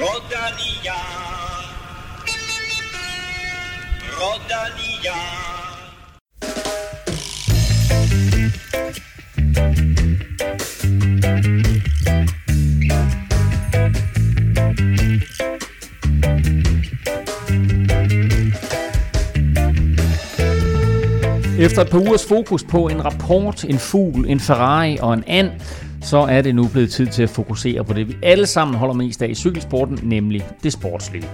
Rodania. Rodania. Efter et par ugers fokus på en rapport, en fugl, en Ferrari og en and, så er det nu blevet tid til at fokusere på det, vi alle sammen holder mest af i cykelsporten, nemlig det sportslige.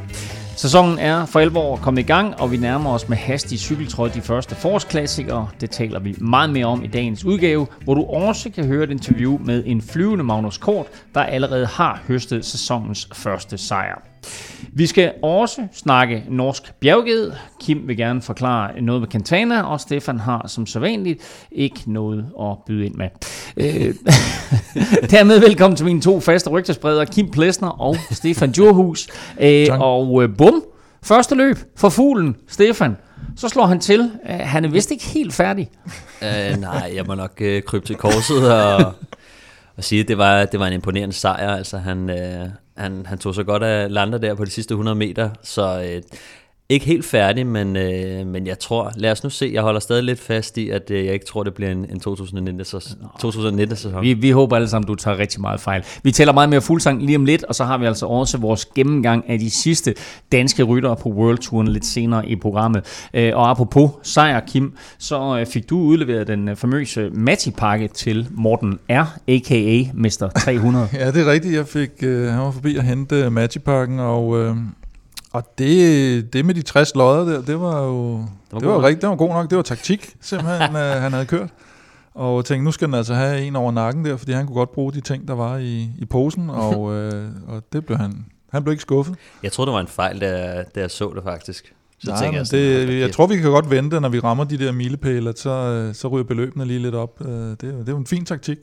Sæsonen er for alvor kommet i gang, og vi nærmer os med hastig cykeltrøj de første forårsklassikere. Det taler vi meget mere om i dagens udgave, hvor du også kan høre et interview med en flyvende Magnus Kort, der allerede har høstet sæsonens første sejr. Vi skal også snakke norsk bjergged. Kim vil gerne forklare noget med Cantana, og Stefan har som sædvanligt ikke noget at byde ind med. Øh, dermed velkommen til mine to faste rygtespreder, Kim Plesner og Stefan Djurhus. Øh, og øh, bum, første løb for fuglen, Stefan. Så slår han til. Øh, han er vist ikke helt færdig. Uh, nej, jeg må nok uh, krybe til korset og, og sige, at det var, det var en imponerende sejr. Altså, han, uh, han, han tog så godt af lander der på de sidste 100 meter, så øh, ikke helt færdig, men, øh, men jeg tror, lad os nu se, jeg holder stadig lidt fast i, at øh, jeg ikke tror, det bliver en, en 2019-sæson. Vi, vi håber alle sammen, du tager rigtig meget fejl. Vi tæller meget mere fuldsang lige om lidt, og så har vi altså også vores gennemgang af de sidste danske ryttere på World Touren lidt senere i programmet. Øh, og apropos sejr, Kim, så øh, fik du udleveret den øh, famøse Matti-pakke til Morten R., a.k.a. Mr. 300. ja, det er rigtigt. Jeg fik, øh, han var forbi at hente Matti-pakken, og... Øh, og det, det med de 60 lodder der, det var jo det var, det var rigtig, det var god nok. Det var taktik, simpelthen, øh, han havde kørt. Og tænkte, nu skal den altså have en over nakken der, fordi han kunne godt bruge de ting, der var i, i posen, og, øh, og det blev han, han blev ikke skuffet. Jeg tror det var en fejl, da, da jeg så det faktisk. Så Nej, jeg, sådan, det, jeg tror, vi kan godt vente, når vi rammer de der milepæle, så, øh, så ryger beløbene lige lidt op. Øh, det, det er jo en fin taktik.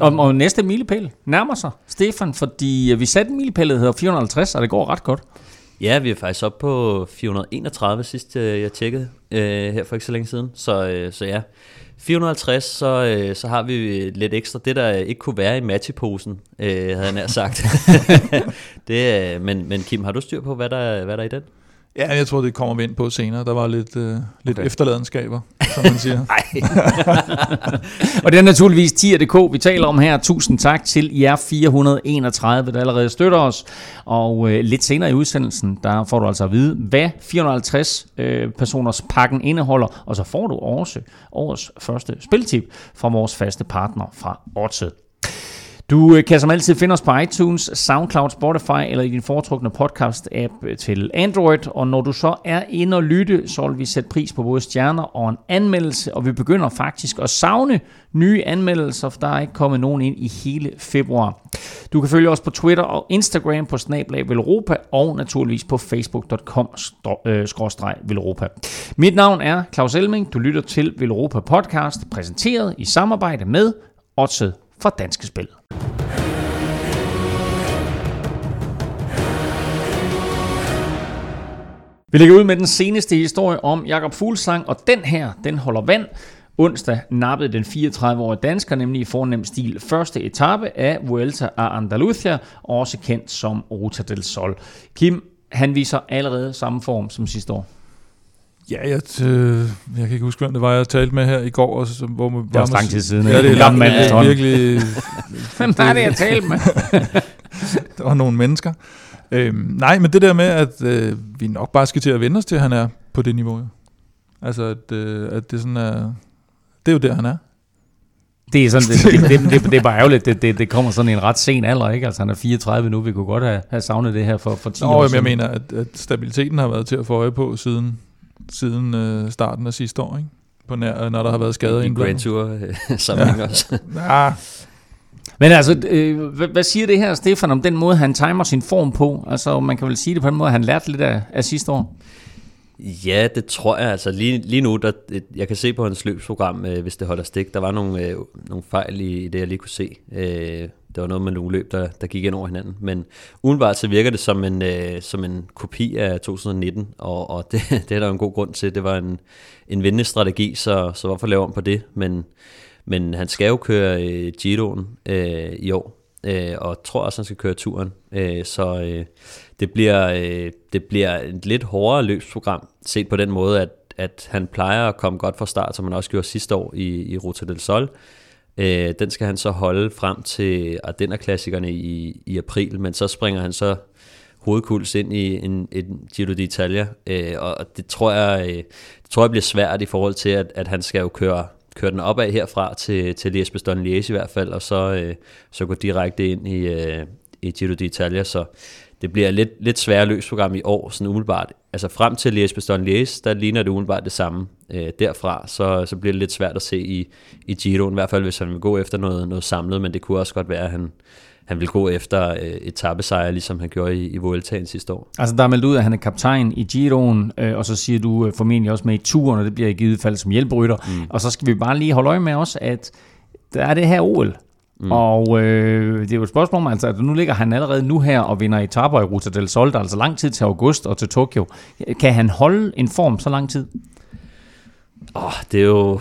Og, og næste milepæl nærmer sig, Stefan, fordi vi satte en milepæl, der hedder 450, og det går ret godt. Ja, vi er faktisk oppe på 431 sidst øh, jeg tjekkede øh, her for ikke så længe siden. Så, øh, så ja, 450, så, øh, så har vi lidt ekstra. Det, der ikke kunne være i matcheposen, øh, havde jeg nær sagt. det, øh, men, men Kim, har du styr på, hvad der, hvad der er i den? Ja, jeg tror, det kommer vi ind på senere. Der var lidt, øh, lidt okay. efterladenskaber, som man siger. og det er naturligvis tier.dk, vi taler om her. Tusind tak til jer 431, der allerede støtter os. Og øh, lidt senere i udsendelsen, der får du altså at vide, hvad 450 øh, personers pakken indeholder. Og så får du også årets første spiltip fra vores faste partner fra Odset. Du øh, kan som altid finde os på iTunes, SoundCloud, Spotify eller i din foretrukne podcast-app øh, til Android. Og når du så er inde og lytte, så vil vi sætte pris på både stjerner og en anmeldelse. Og vi begynder faktisk at savne nye anmeldelser, for der er ikke kommet nogen ind i hele februar. Du kan følge os på Twitter og Instagram på Snablag Velropa og naturligvis på facebook.com-velropa. Mit navn er Claus Elming. Du lytter til Velropa Podcast, præsenteret i samarbejde med Odset fra Danske Spil. Vi lægger ud med den seneste historie om Jakob Fuglsang, og den her, den holder vand. Onsdag nappede den 34-årige dansker nemlig i fornem stil første etape af Vuelta a Andalucía, også kendt som Ruta del Sol. Kim, han viser allerede samme form som sidste år. Ja, jeg, øh, jeg kan ikke huske, hvem det var, jeg talte med her i går. Og så, hvor det var lang tid siden. Ja, det er lang mand. Virkelig... hvem var det, jeg talte med? der var nogle mennesker. Øhm, nej, men det der med, at øh, vi nok bare skal til at vende os til, at han er på det niveau. Altså, at, øh, at det sådan er... Det er jo der, han er. Det er, sådan, det, det, det, det, det er bare ærgerligt, det, det, det kommer sådan en ret sen alder, ikke? Altså han er 34 nu, vi kunne godt have, have savnet det her for, for 10 Nå, år siden. jeg mener, at, at stabiliteten har været til at få øje på siden, siden øh, starten af sidste år, ikke? På nær, når der har været skader i Grand Tour øh, sammenhæng ja. også. ja. Men altså, øh, hvad, hvad siger det her, Stefan, om den måde, han timer sin form på? Altså, man kan vel sige det på den måde, han lærte lidt af, af sidste år? Ja, det tror jeg. Altså lige, lige nu, der, jeg kan se på hans løbsprogram, øh, hvis det holder stik, der var nogle, øh, nogle fejl i, i det, jeg lige kunne se. Øh, det var noget med nogle løb, der, der gik ind over hinanden. Men udenbart så virker det som en, øh, som en kopi af 2019, og, og det, det er der en god grund til. Det var en, en vindende strategi, så, så hvorfor lave om på det? Men, men han skal jo køre øh, Giroen øh, i år, øh, og tror også, han skal køre turen. Øh, så øh, det, bliver, øh, det bliver et lidt hårdere løbsprogram, set på den måde, at, at han plejer at komme godt fra start, som han også gjorde sidste år i, i Ruta del Sol. Øh, den skal han så holde frem til Ardenner-klassikerne i, i april, men så springer han så hovedkuls ind i en, en Giro d'Italia, øh, og det tror, jeg, øh, det tror jeg bliver svært i forhold til, at, at han skal jo køre, køre den opad herfra til, til Liège Bastogne Liège i hvert fald, og så, øh, så gå direkte ind i, øh, i Giro d'Italia, så det bliver lidt, lidt sværere løbsprogram i år, sådan umiddelbart. Altså frem til Liège Bastogne Liège, der ligner det umiddelbart det samme. Øh, derfra, så, så bliver det lidt svært at se i, i Giroen, i hvert fald hvis han vil gå efter noget, noget samlet, men det kunne også godt være, at han, han vil gå efter øh, et tappesejr, ligesom han gjorde i, i Vueltaen sidste år. Altså der er meldt ud, at han er kaptajn i Giroen, øh, og så siger du øh, formentlig også med i turen, og det bliver i givet fald som hjælperytter. Mm. Og så skal vi bare lige holde øje med også, at der er det her OL. Mm. Og øh, det er jo et spørgsmål om, altså, at nu ligger han allerede nu her og vinder etaper i Ruta del Sol, der er altså lang tid til august og til Tokyo. Kan han holde en form så lang tid? Åh, oh, det er jo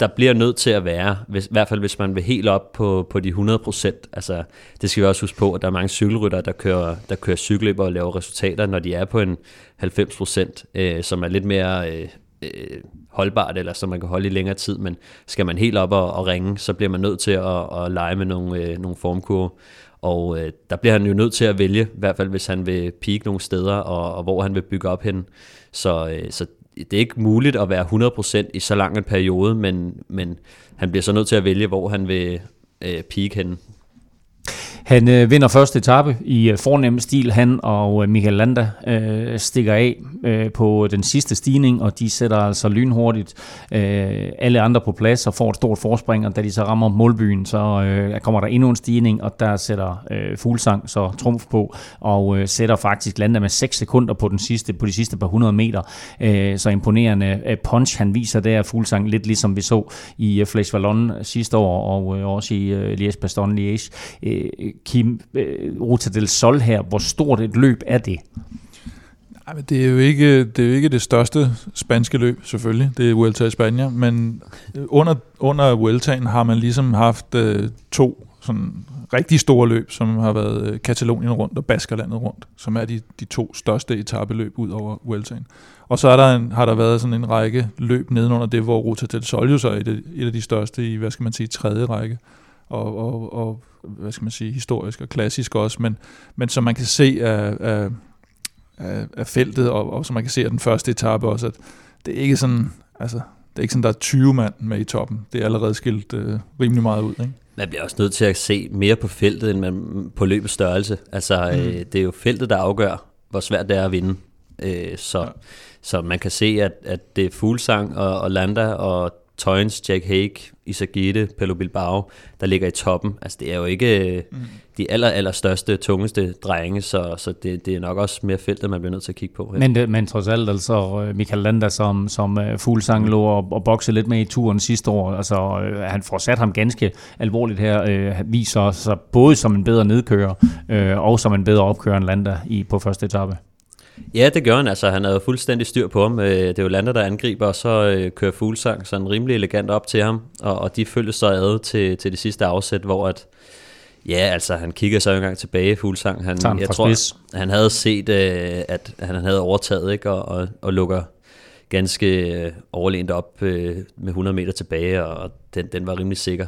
der bliver nødt til at være, hvis, i hvert fald hvis man vil helt op på, på de 100% Altså, det skal vi også huske på, at der er mange cykelrytter, der kører, der kører cykelløber og laver resultater, når de er på en 90% øh, som er lidt mere øh, øh, holdbart, eller som man kan holde i længere tid. Men skal man helt op og, og ringe, så bliver man nødt til at, at lege med nogle, øh, nogle formkurve. Og øh, der bliver han jo nødt til at vælge, i hvert fald hvis han vil peak nogle steder, og, og hvor han vil bygge op hen. Så, øh, så det er ikke muligt at være 100% i så lang en periode, men, men han bliver så nødt til at vælge, hvor han vil øh, peak hen. Han øh, vinder første etape i øh, fornem stil. Han og øh, Michael Landa øh, stikker af øh, på den sidste stigning, og de sætter altså lynhurtigt øh, alle andre på plads og får et stort forspring, og da de så rammer målbyen, så øh, kommer der endnu en stigning, og der sætter øh, Fuglsang så trumf på, og øh, sætter faktisk Landa med 6 sekunder på, den sidste, på de sidste par hundrede meter. Øh, så imponerende øh, punch, han viser der Fuglsang, lidt ligesom vi så i øh, Flesh Vallon sidste år, og øh, også i øh, Liège-Bastogne-Liège. Øh, Kim, øh, Ruta del Sol her, hvor stort et løb er det? Nej, men det er, jo ikke, det er jo ikke det største spanske løb, selvfølgelig. Det er Vuelta i Spanien, men øh, under, under Vueltaen har man ligesom haft øh, to sådan rigtig store løb, som har været øh, Katalonien rundt og Baskerlandet rundt, som er de, de to største etabeløb ud over Vueltaen. Og så er der en, har der været sådan en række løb nedenunder det, hvor Ruta del Sol jo så er et, et af de største i, hvad skal man sige, tredje række. Og, og, og hvad skal man sige, historisk og klassisk også, men, men som man kan se af, af, af, af feltet, og, og som man kan se af den første etape også, at det er ikke sådan, altså, det er ikke sådan, der er 20 mand med i toppen. Det er allerede skilt øh, rimelig meget ud, ikke? Man bliver også nødt til at se mere på feltet, end man på løbets størrelse. Altså, mm. øh, det er jo feltet, der afgør, hvor svært det er at vinde. Øh, så, ja. så man kan se, at, at det er Fuglsang og, og Landa og Toynes, Jack Hague, Isagite, Pelo Bilbao, der ligger i toppen. Altså det er jo ikke mm. de aller, aller største, tungeste drenge, så, så det, det er nok også mere feltet, man bliver nødt til at kigge på. Ja. Men, det, men trods alt, altså øh, Michael Landa, som, som uh, fuglsang lå og, og bokse lidt med i turen sidste år, altså han får sat ham ganske alvorligt her, uh, viser sig både som en bedre nedkører, uh, og som en bedre opkører end Landa i, på første etape. Ja, det gør han. Altså, han havde fuldstændig styr på ham. Øh, det er jo Lander, der angriber, og så øh, kører Fuglsang sådan rimelig elegant op til ham, og, og de følger så ad til, til det sidste afsæt, hvor at, ja, altså, han kigger så en gang tilbage, Fuglsang. Han, jeg tror, spids. han havde set, øh, at han havde overtaget, ikke, og, og, og lukker ganske overlænt op med 100 meter tilbage, og den, den var rimelig sikker.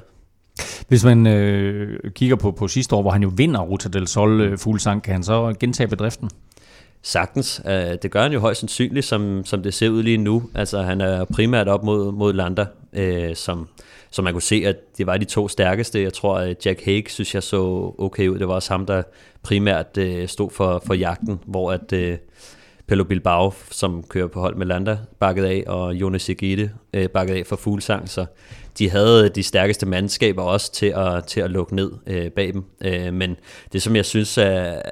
Hvis man øh, kigger på, på sidste år, hvor han jo vinder Ruta del Sol øh, Fuglsang, kan han så gentage bedriften? Sagtens. Øh, det gør han jo højst sandsynligt, som, som det ser ud lige nu. Altså, han er primært op mod, mod Lander, øh, som, som man kunne se, at det var de to stærkeste. Jeg tror, at Jack Hague synes jeg så okay ud. Det var også ham, der primært øh, stod for, for jagten, hvor at øh, Pelo Bilbao, som kører på hold med Lander, bakket af, og Jonas Egide øh, bakket af for Fuglsang. Så de havde de stærkeste mandskaber også til at, til at lukke ned øh, bag dem. Øh, men det, som jeg synes er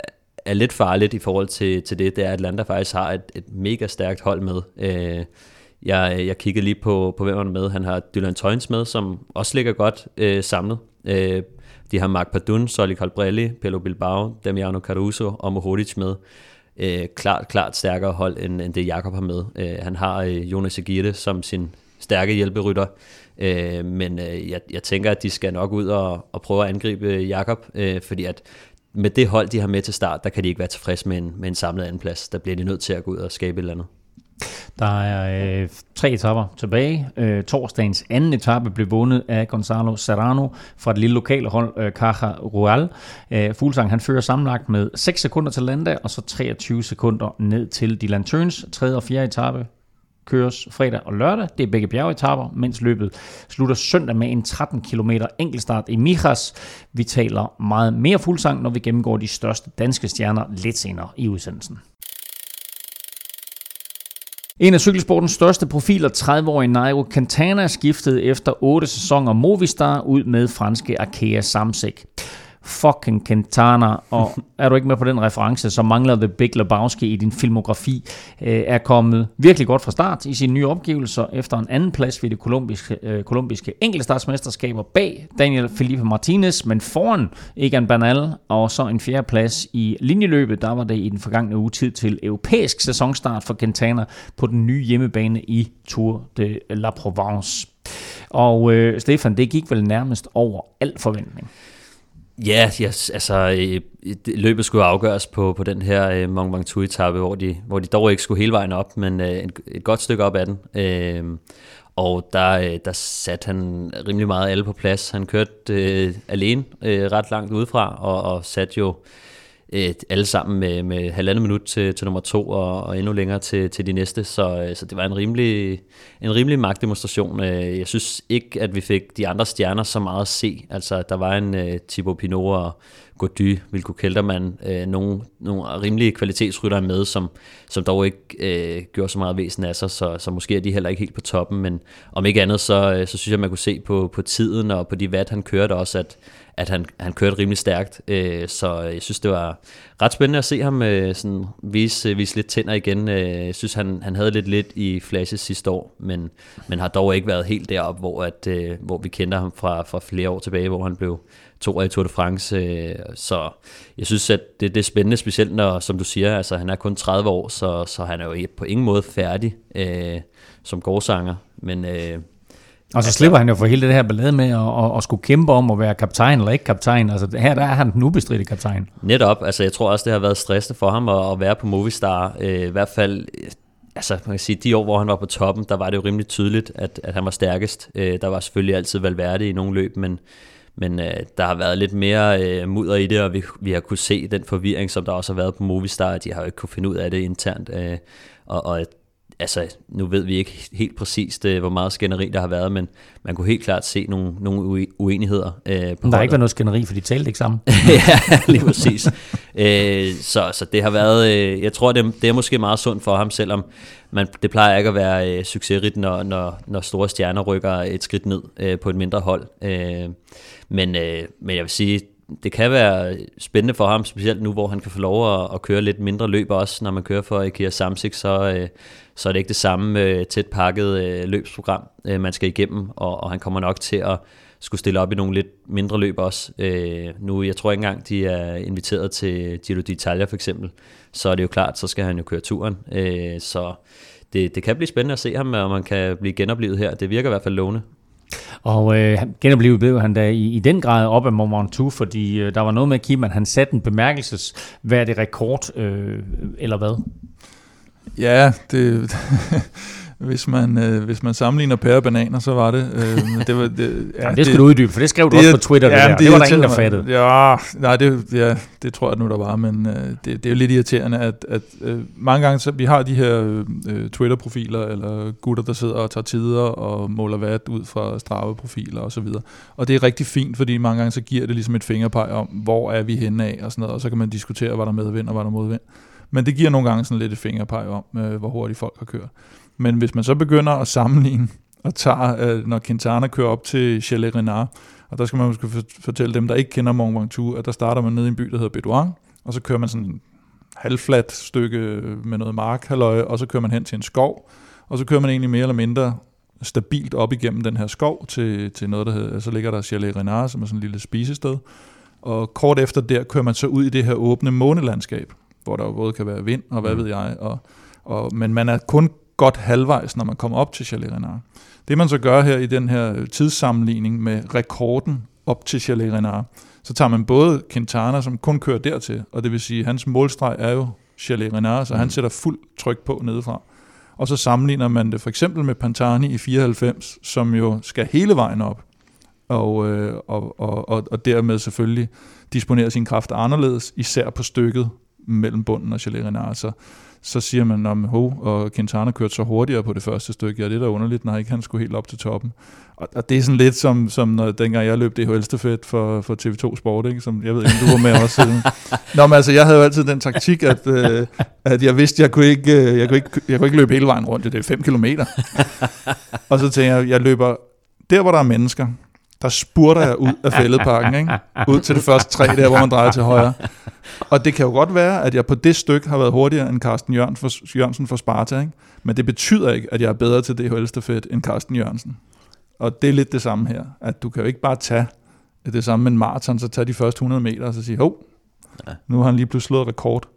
er lidt farligt i forhold til, til det, det er, at Atlanta faktisk har et, et mega stærkt hold med. Øh, jeg, jeg kiggede lige på, på hvem han er med. Han har Dylan Toynes med, som også ligger godt øh, samlet. Øh, de har Mark Padun, Soli Colbrelli, Pelo Bilbao, Damiano Caruso og Mohodic med. Øh, klart, klart stærkere hold, end, end det Jakob har med. Øh, han har øh, Jonas Aguirre som sin stærke hjælperytter. Øh, men øh, jeg, jeg tænker, at de skal nok ud og, og prøve at angribe øh, Jakob, øh, fordi at med det hold, de har med til start, der kan de ikke være tilfredse med en, med en samlet andenplads. Der bliver de nødt til at gå ud og skabe et eller andet. Der er øh, tre etapper tilbage. Øh, torsdagens anden etape blev vundet af Gonzalo Serrano fra det lille lokale hold øh, Caja Rural. Øh, Fuglsang han fører sammenlagt med 6 sekunder til Landa, og så 23 sekunder ned til Dylan Tøns. Tredje og fjerde etape køres fredag og lørdag. Det er begge bjergetapper, mens løbet slutter søndag med en 13 km enkeltstart i Mijas. Vi taler meget mere fuldsang, når vi gennemgår de største danske stjerner lidt senere i udsendelsen. En af cykelsportens største profiler, 30-årige Nairo Quintana, skiftede efter 8 sæsoner Movistar ud med franske Arkea Samsic fucking Quintana, og er du ikke med på den reference, så mangler The Big Lebowski i din filmografi, øh, er kommet virkelig godt fra start i sine nye opgivelser efter en anden plads ved det kolumbiske, øh, kolumbiske enkeltstartsmesterskaber bag Daniel Felipe Martinez, men foran Egan Bernal, og så en fjerde plads i linjeløbet, der var det i den forgangne uge tid til europæisk sæsonstart for Quintana på den nye hjemmebane i Tour de la Provence. Og øh, Stefan, det gik vel nærmest over al forventning. Ja, yes, altså øh, løbet skulle afgøres på, på den her øh, Mont Ventoux-etappe, hvor de, hvor de dog ikke skulle hele vejen op, men øh, et, et godt stykke op ad den. Øh, og der, øh, der satte han rimelig meget alle på plads. Han kørte øh, alene øh, ret langt udefra, og, og satte jo øh, Øh, alle sammen med, med halvandet minut til, til nummer to, og, og endnu længere til, til de næste. Så, øh, så det var en rimelig, en rimelig magtdemonstration. Øh, jeg synes ikke, at vi fik de andre stjerner så meget at se. Altså, der var en øh, Thibaut Pinot og Gody, Vilko Keltermann, øh, nogle, nogle rimelige kvalitetsryttere med, som, som dog ikke øh, gjorde så meget væsen af sig, så, så måske er de heller ikke helt på toppen, men om ikke andet, så, så synes jeg, man kunne se på, på tiden og på de vat, han kørte også, at, at han, han kørte rimelig stærkt, øh, så jeg synes, det var ret spændende at se ham øh, sådan vise, øh, vise lidt tænder igen. Øh, jeg synes, han, han havde lidt lidt i flashes sidste år, men, men har dog ikke været helt deroppe, hvor, at, øh, hvor vi kender ham fra, fra flere år tilbage, hvor han blev to i Tour de France. Øh, så jeg synes, at det, det er spændende, specielt når, som du siger, altså han er kun 30 år, så, så han er jo på ingen måde færdig øh, som gårdsanger, men... Øh, og så altså, slipper han jo for hele det her ballade med at, at, at skulle kæmpe om at være kaptajn eller ikke kaptajn. Altså her der er han den ubestridte kaptajn. Netop. Altså jeg tror også, det har været stressende for ham at, at være på Movistar. Øh, I hvert fald altså man kan sige, de år, hvor han var på toppen, der var det jo rimelig tydeligt, at, at han var stærkest. Øh, der var selvfølgelig altid Valverde i nogle løb, men, men øh, der har været lidt mere øh, mudder i det, og vi, vi har kunne se den forvirring, som der også har været på Movistar, de har jo ikke kunne finde ud af det internt, øh, og, og altså, nu ved vi ikke helt præcist, øh, hvor meget skænderi der har været, men man kunne helt klart se nogle, nogle uenigheder. Øh, på der holdet. har ikke været noget skænderi, for de talte ikke sammen. ja, lige præcis. øh, så, så det har været, øh, jeg tror, det, det er måske meget sundt for ham, selvom man, det plejer ikke at være øh, succesrigt, når, når, når store stjerner rykker et skridt ned øh, på et mindre hold. Øh, men, øh, men jeg vil sige, det kan være spændende for ham, specielt nu, hvor han kan få lov at, at køre lidt mindre løb også, når man kører for Ikea Samsik, så, øh, så er det ikke det samme øh, tæt pakket øh, løbsprogram, øh, man skal igennem, og, og han kommer nok til at skulle stille op i nogle lidt mindre løb også. Øh, nu, jeg tror ikke engang, de er inviteret til Giro d'Italia for eksempel, så er det jo klart, så skal han jo køre turen. Øh, så det, det kan blive spændende at se ham, om man kan blive genoplevet her. Det virker i hvert fald lovende. Og øh, genoplevet blev han da i, i den grad op af Mont Ventoux, fordi øh, der var noget med Kim, at han satte en bemærkelsesværdig rekord, øh, eller hvad? Ja, det, hvis man, øh, hvis man sammenligner pære og bananer, så var det... Øh, det, var, det, ja, ja, det skal det, du uddybe, for det skrev du det, også på Twitter. Ja, det, der. det, det var der ingen, der fattede. Ja, nej, det, ja, det tror jeg nu, der var, men øh, det, det er jo lidt irriterende, at, at øh, mange gange, så vi har de her øh, Twitter-profiler, eller gutter, der sidder og tager tider og måler vat ud fra Strava-profiler og så videre. Og det er rigtig fint, fordi mange gange så giver det ligesom et fingerpeg om, hvor er vi henne af, og sådan noget, og så kan man diskutere, hvad der medvind og hvad der modvind. Men det giver nogle gange sådan lidt et fingerpeg om, øh, hvor hurtigt folk har kørt. Men hvis man så begynder at sammenligne og tager, øh, når Quintana kører op til Chalet Renard, og der skal man måske fortælle dem, der ikke kender Mont Ventoux, at der starter man nede i en by, der hedder Bedouin, og så kører man sådan en halvfladt stykke øh, med noget mark, og så kører man hen til en skov, og så kører man egentlig mere eller mindre stabilt op igennem den her skov til, til noget, der hedder, så ligger der Chalet Renard, som er sådan et lille spisested, og kort efter der kører man så ud i det her åbne månelandskab, hvor der jo både kan være vind og hvad mm. ved jeg, og, og, men man er kun godt halvvejs, når man kommer op til Chalet Renard. Det man så gør her i den her tidssammenligning med rekorden op til Chalet Renard, så tager man både Quintana, som kun kører dertil, og det vil sige, at hans målstreg er jo Chalet Renard, så mm. han sætter fuld tryk på nedefra. Og så sammenligner man det for eksempel med Pantani i 94, som jo skal hele vejen op, og, øh, og, og, og, og dermed selvfølgelig disponerer sin kraft anderledes, især på stykket mellem bunden og Chalet Renard. Så, så siger man, om ho, og Quintana kørte så hurtigere på det første stykke. Ja, det er da underligt, når ikke han skulle helt op til toppen. Og, og det er sådan lidt som, som når, dengang jeg løb DHL stafet for, for TV2 Sport, ikke? som jeg ved ikke, om du var med også siden. Nå, men altså, jeg havde jo altid den taktik, at, øh, at jeg vidste, jeg kunne, ikke, øh, jeg, kunne ikke, jeg kunne ikke løbe hele vejen rundt. Det er 5 kilometer. og så tænker jeg, jeg løber der, hvor der er mennesker, der spurter jeg ud af fældeparken, ikke? ud til det første træ der, hvor man drejer til højre. Og det kan jo godt være, at jeg på det stykke har været hurtigere end Carsten Jørgen for, Jørgensen for Sparta, ikke? men det betyder ikke, at jeg er bedre til DHL-stafet end Carsten Jørgensen. Og det er lidt det samme her, at du kan jo ikke bare tage det samme med en maraton, så tage de første 100 meter og så sige, hov, nu har han lige pludselig slået rekord.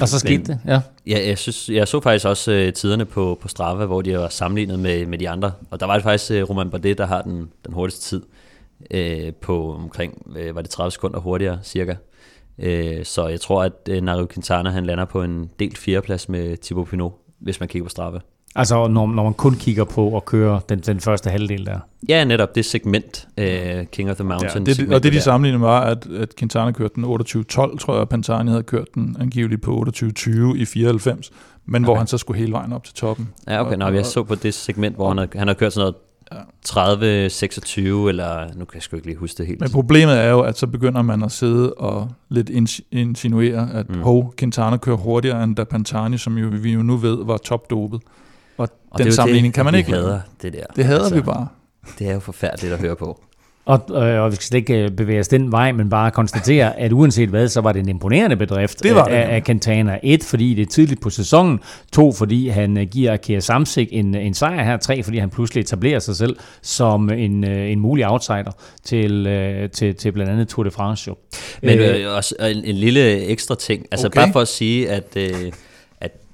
Og så skete det, ja. Ja, jeg, synes, jeg så faktisk også uh, tiderne på, på Strava, hvor de var sammenlignet med, med de andre. Og der var det faktisk uh, Roman Bardet, der har den, den hurtigste tid. Uh, på omkring, uh, var det 30 sekunder hurtigere cirka. Uh, så jeg tror, at uh, Nairo Quintana han lander på en delt fjerdeplads med Thibaut Pinot, hvis man kigger på Strava. Altså når, når man kun kigger på at køre den, den første halvdel der. Ja, netop det segment, uh, King of the Mountain. Ja, det, og det de sammenlignede var, at, at Quintana kørte den 28.12, tror jeg, og Pantani havde kørt den angiveligt på 28.20 i 94, men okay. hvor han så skulle hele vejen op til toppen. Ja, okay, Nå, jeg så på det segment, hvor og, han, har, han har kørt sådan noget 30, 26, eller nu kan jeg sgu ikke lige huske det helt. Men problemet er jo, at så begynder man at sidde og lidt insinuere, at mm. hov, Quintana kører hurtigere end da Pantani, som jo, vi jo nu ved var topdopet. Og, og den sammenligning det, kan man ikke hader det der. Det hader altså, vi bare. Det er jo forfærdeligt at høre på. Og, øh, og vi skal slet ikke øh, bevæge os den vej, men bare konstatere, at uanset hvad, så var det en imponerende bedrift det var det. af, af Cantana. Et, fordi det er tidligt på sæsonen. To, fordi han øh, giver Kea Samsik en, en sejr her. Tre, fordi han pludselig etablerer sig selv som en, en mulig outsider til, til, til blandt andet Tour de France. Jo. Men øh, også en, en lille ekstra ting. Altså okay. bare for at sige, at... Øh,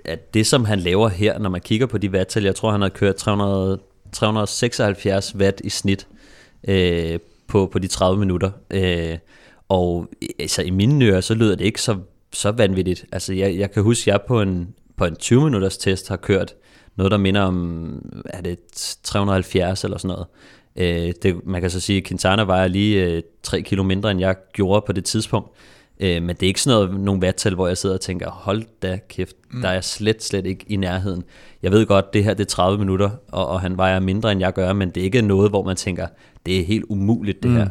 at det, som han laver her, når man kigger på de vattal, jeg tror, han har kørt 300, 376 watt i snit øh, på, på de 30 minutter. Øh, og altså, i mine ører, så lyder det ikke så, så vanvittigt. Altså, jeg, jeg kan huske, at jeg på en, på en 20-minutters test har kørt noget, der minder om, er det 370 eller sådan noget. Øh, det, man kan så sige, at Quintana vejer lige øh, 3 kilo mindre, end jeg gjorde på det tidspunkt. Øh, men det er ikke sådan noget, nogle vattal, hvor jeg sidder og tænker, hold da kæft, mm. der er jeg slet, slet ikke i nærheden. Jeg ved godt, det her det er 30 minutter, og, og han vejer mindre, end jeg gør, men det er ikke noget, hvor man tænker, det er helt umuligt det mm. her.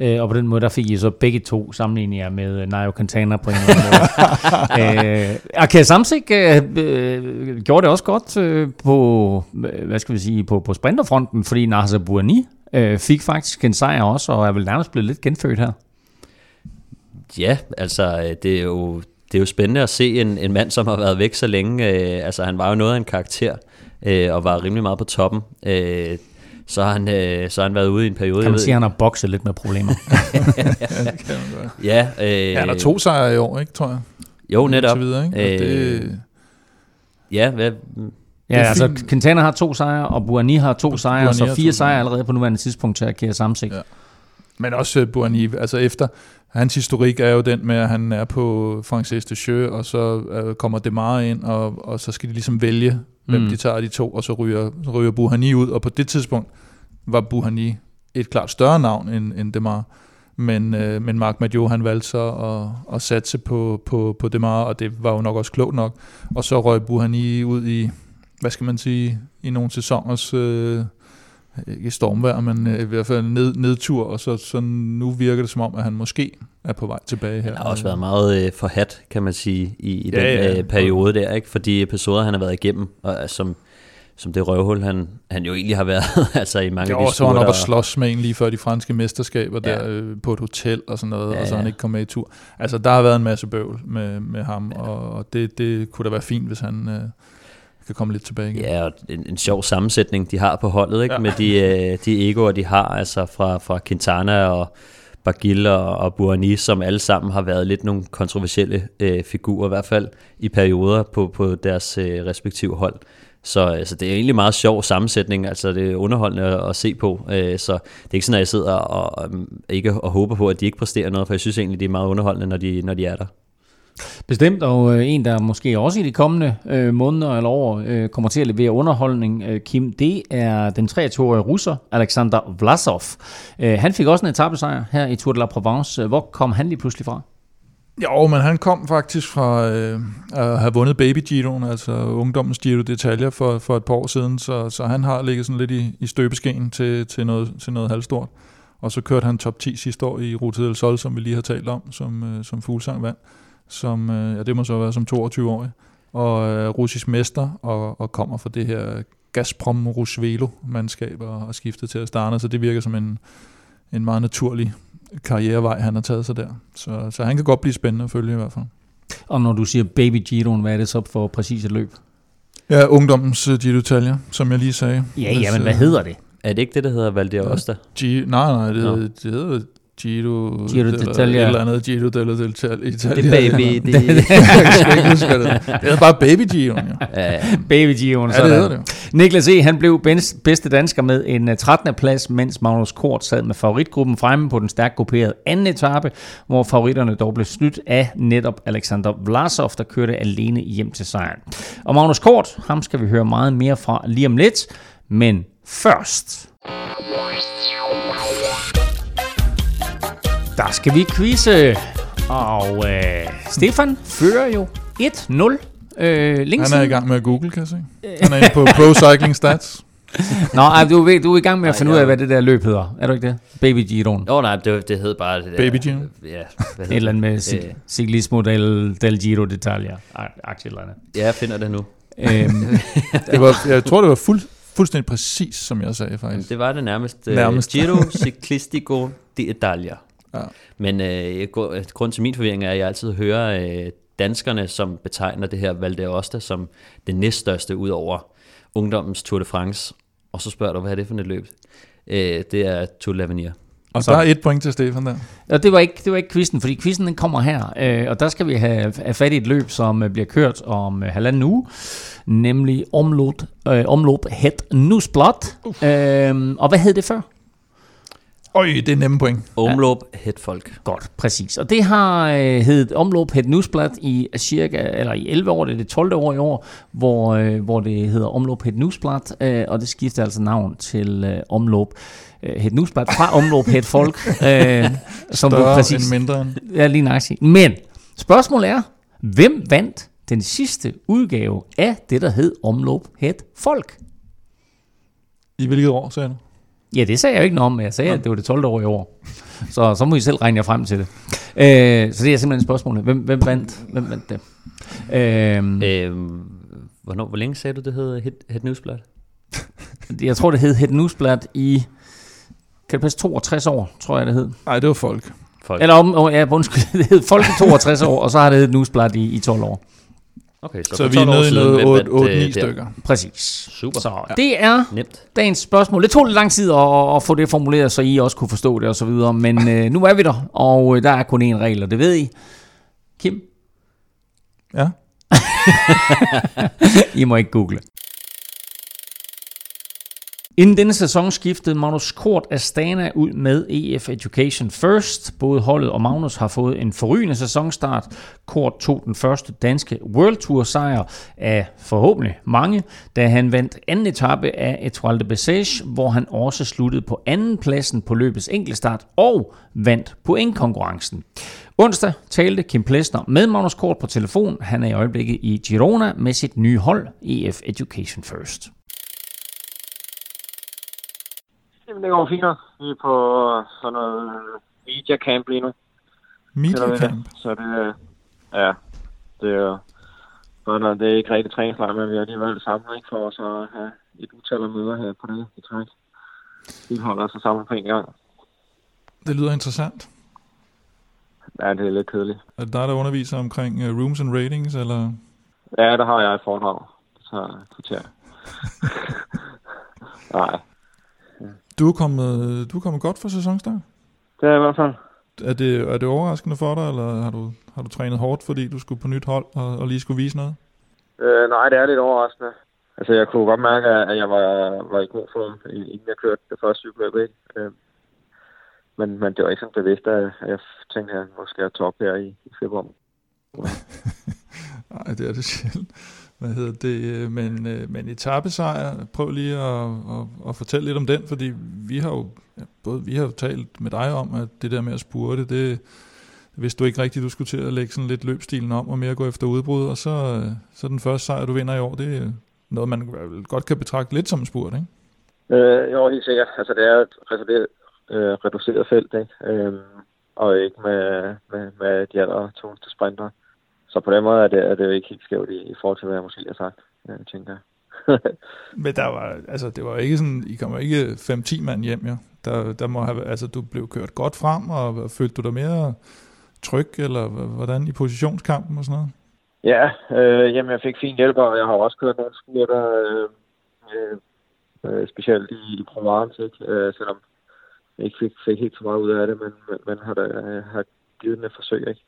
Øh, og på den måde, der fik I så begge to sammenligninger med øh, Nairo Quintana på en eller anden måde. øh, Arkea Samsik øh, øh, gjorde det også godt øh, på, hvad skal vi sige, på, på sprinterfronten, fordi Nasser Bouani øh, fik faktisk en sejr også, og er vel nærmest blevet lidt genfødt her. Ja, altså øh, det er jo, det er jo spændende at se en, en mand, som har været væk så længe. Øh, altså han var jo noget af en karakter, øh, og var rimelig meget på toppen. Øh, så har han, øh, så har han været ude i en periode. Kan man sige, at han har bokset lidt med problemer? ja, øh, ja, han har to sejre i år, ikke, tror jeg. Jo, netop. Videre, ikke? Øh, det... Ja, hvad, Ja, altså Quintana har to sejre, og Buani har to sejre, så fire sejre allerede på nuværende tidspunkt til at kære Samsik. Ja. Men også uh, Buani, altså efter, hans historik er jo den med, at han er på Francis de Jeux, og så uh, kommer Demar ind, og, og så skal de ligesom vælge, hvem mm. de tager de to, og så ryger, ryger Buhani ud, og på det tidspunkt var Buhani et klart større navn end, end Demar. Men, øh, men Mark Madio, han valgte så at, at satse på, på, på Demar, og det var jo nok også klogt nok. Og så røg Buhani ud i, hvad skal man sige, i nogle sæsoners øh, ikke stormvejr, men øh, i hvert fald ned, nedtur, og så, så nu virker det som om, at han måske er på vej tilbage her. Han har også været meget øh, forhat, kan man sige, i, i ja, den ja. Øh, periode der, ikke? for de episoder, han har været igennem, og, altså, som, som det røvhul, han, han jo egentlig har været altså i mange af de så var han op og slås med en lige før de franske mesterskaber ja. der øh, på et hotel og sådan noget, ja, og så han ikke kom med i tur. Altså, der har været en masse bøvl med, med ham, ja. og, og det, det kunne da være fint, hvis han... Øh, kan komme lidt tilbage igen. Ja, og en, en sjov sammensætning, de har på holdet, ikke? Ja. med de, øh, de egoer, de har, altså fra, fra Quintana og Bagil og, og Buani, som alle sammen har været lidt nogle kontroversielle øh, figurer, i hvert fald i perioder på, på deres øh, respektive hold. Så altså, det er egentlig meget sjov sammensætning, altså det er underholdende at, at se på, øh, så det er ikke sådan, at jeg sidder og, og, ikke og håber på, at de ikke præsterer noget, for jeg synes egentlig, det er meget underholdende, når de, når de er der. Bestemt, og øh, en, der måske også i de kommende øh, måneder eller år øh, kommer til at levere underholdning, øh, Kim, det er den 23-årige russer, Alexander Vlasov. Øh, han fik også en etappesejr her i Tour de la Provence. Øh, hvor kom han lige pludselig fra? Jo, men han kom faktisk fra øh, at have vundet Baby Giroen, altså ungdommens Giro detaljer for, for et par år siden, så, så han har ligget sådan lidt i, i støbeskeen til, til, noget, til noget halvstort. Og så kørte han top 10 sidste år i Rute del Sol, som vi lige har talt om, som, øh, som fuglsang vandt som, øh, ja, det må så være som 22-årig, og øh, russisk mester, og, og kommer fra det her Gazprom Rusvelo-mandskab og har skiftet til at starte, så det virker som en, en meget naturlig karrierevej, han har taget sig der. Så, så han kan godt blive spændende at følge i hvert fald. Og når du siger Baby Giroen, hvad er det så for præcis et løb? Ja, ungdommens uh, Giro Italia, som jeg lige sagde. Ja, ja, men hvad hedder det? Er det ikke det, der hedder Valdir Osta? G- nej, nej, det, no. det hedder Giro, Giro d'Italia. Et eller andet Giro dell'Italia. Det er baby. det, det, det, det er bare Baby Giro. Ja. baby Giro. Ja, det hedder det. Niklas E. han blev bedste dansker med en 13. Øh, plads, mens Magnus Kort sad med favoritgruppen fremme på den stærkt grupperede anden etape, hvor favoritterne dog blev snydt af netop Alexander Vlasov, der kørte alene hjem til sejren. Og Magnus Kort, ham skal vi høre meget mere fra lige om lidt, men først... Der skal vi quizze. Og øh, Stefan fører jo 1-0. Øh, Han er i gang med at google, kan jeg se. Han er inde på Pro Cycling Stats. Nå, ej, du, er, du er i gang med at finde ud af, hvad det der løb hedder. Er du ikke det? Baby Giron. Åh oh, nej, det, det hed bare det der. Baby Giro? Ja. Hvad Et eller andet med cik- Ciclismo del, del Giro d'Italia. Aktie eller andet. Ja, jeg finder det nu. Øhm, det var, jeg tror, det var fuld, fuldstændig præcis, som jeg sagde faktisk. Det var det nærmest. nærmest. Giro Ciclistico d'Italia. Ja. Men øh, grund til min forvirring er, at jeg altid hører øh, danskerne, som betegner det her Val d'Aosta som det næststørste ud over ungdommens Tour de France. Og så spørger du, hvad er det for et løb? Øh, det er Tour de l'Avenir. Og så er et point til Stefan der. Og det var ikke, det var ikke quizzen, fordi quizzen den kommer her. Øh, og der skal vi have, have fat i et løb, som øh, bliver kørt om øh, halvanden uge. Nemlig omlop, øh, omlop Het Nusblad. Øh, og hvad hed det før? Øj, det er nemme point. Omlop ja. folk. Godt, præcis. Og det har øh, heddet Omlop Het Newsblad i cirka, eller i 11 år, det er det 12. år i år, hvor, øh, hvor det hedder Omlop Het Newsblad, øh, og det skifter altså navn til øh, Omlop øh, Het Newsblad fra Omlop Het Folk. Øh, som Større præcis, end mindre end. Ja, lige nøjagtigt. Men spørgsmålet er, hvem vandt den sidste udgave af det, der hed Omlop Het Folk? I hvilket år, sagde du? Ja, det sagde jeg jo ikke noget om, men jeg sagde, ja. at det var det 12. år i år. Så, så må I selv regne jer frem til det. Øh, så det er simpelthen spørgsmålet. Hvem, hvem, vandt, hvem vandt det? Øh, øh, hvornår, hvor længe sagde du, det hed Head, Head Newsblad? jeg tror, det hed Head Newsblad i... Kan det passe 62 år, tror jeg, det hed? Nej, det var folk. folk. Eller om, oh, ja, undskyld, det hed Folk i 62 år, og så har det heddet Newsblad i, i 12 år. Okay, så, så vi er nede i noget 8-9 stykker. Præcis. Super. Så ja. det er Nemt. dagens spørgsmål. Det tog lidt lang tid at, at få det formuleret, så I også kunne forstå det og så videre. Men øh, nu er vi der, og øh, der er kun én regel, og det ved I. Kim? Ja? I må ikke google. Inden denne sæson skiftede Magnus Kort Astana ud med EF Education First. Både holdet og Magnus har fået en forrygende sæsonstart. Kort tog den første danske World Tour sejr af forhåbentlig mange, da han vandt anden etape af Etoile de Bessage, hvor han også sluttede på anden pladsen på løbets enkeltstart og vandt pointkonkurrencen. Onsdag talte Kim Plesner med Magnus Kort på telefon. Han er i øjeblikket i Girona med sit nye hold EF Education First. Jamen, det går fint nok. Vi er på sådan noget media camp lige nu. Media camp? Så det, ja, det er jo, det er ikke rigtig træningslejr, men vi har alligevel sammen, ikke, for os at have et utal af møder her på det i træk. Vi holder os sammen på en gang. Det lyder interessant. Ja, det er lidt kedeligt. Er det dig, der underviser omkring uh, rooms and ratings, eller? Ja, der har jeg et foredrag. Det tager kvarter. Nej, du er kommet, du er kommet godt for sæsonstart? Det er i hvert fald. er, det, er det overraskende for dig, eller har du, har du trænet hårdt, fordi du skulle på nyt hold og, og lige skulle vise noget? Øh, nej, det er lidt overraskende. Altså, jeg kunne godt mærke, at jeg var, var i god form, inden jeg kørte det første cykeløb? Øh, men, men det var ikke sådan bevidst, at jeg tænkte, at nu skal jeg top her i, i februar. Nej, det er det sjældent. Hvad hedder det? Øh, men, øh, men etappesejr, prøv lige at, at, at, fortælle lidt om den, fordi vi har jo, ja, både vi har jo talt med dig om, at det der med at spurte, det, hvis du ikke rigtigt, du skulle til at lægge sådan lidt løbstilen om og mere gå efter udbrud, og så, øh, så den første sejr, du vinder i år, det er noget, man godt kan betragte lidt som en spurt, ikke? Øh, jo, helt sikkert. Altså, det er et reduceret, øh, reduceret felt, ikke? Øh, og ikke med, med, med de aller tungeste sprinter. Så på den måde er det, er det jo ikke helt skævt i, i forhold til, hvad jeg måske har sagt, jeg tænker jeg. Men der var, altså, det var ikke sådan, I kommer ikke 5-10 mand hjem, ja. Der, der må have, altså, du blev kørt godt frem, og følte du dig mere tryg, eller hvordan i positionskampen og sådan noget? Ja, øh, jamen jeg fik fin hjælp, og jeg har også kørt nogle spurter, øh, øh, specielt i, i Provence, ikke? Øh, selvom jeg ikke fik, fik helt så meget ud af det, men, men har, da, har givet den et forsøg, ikke?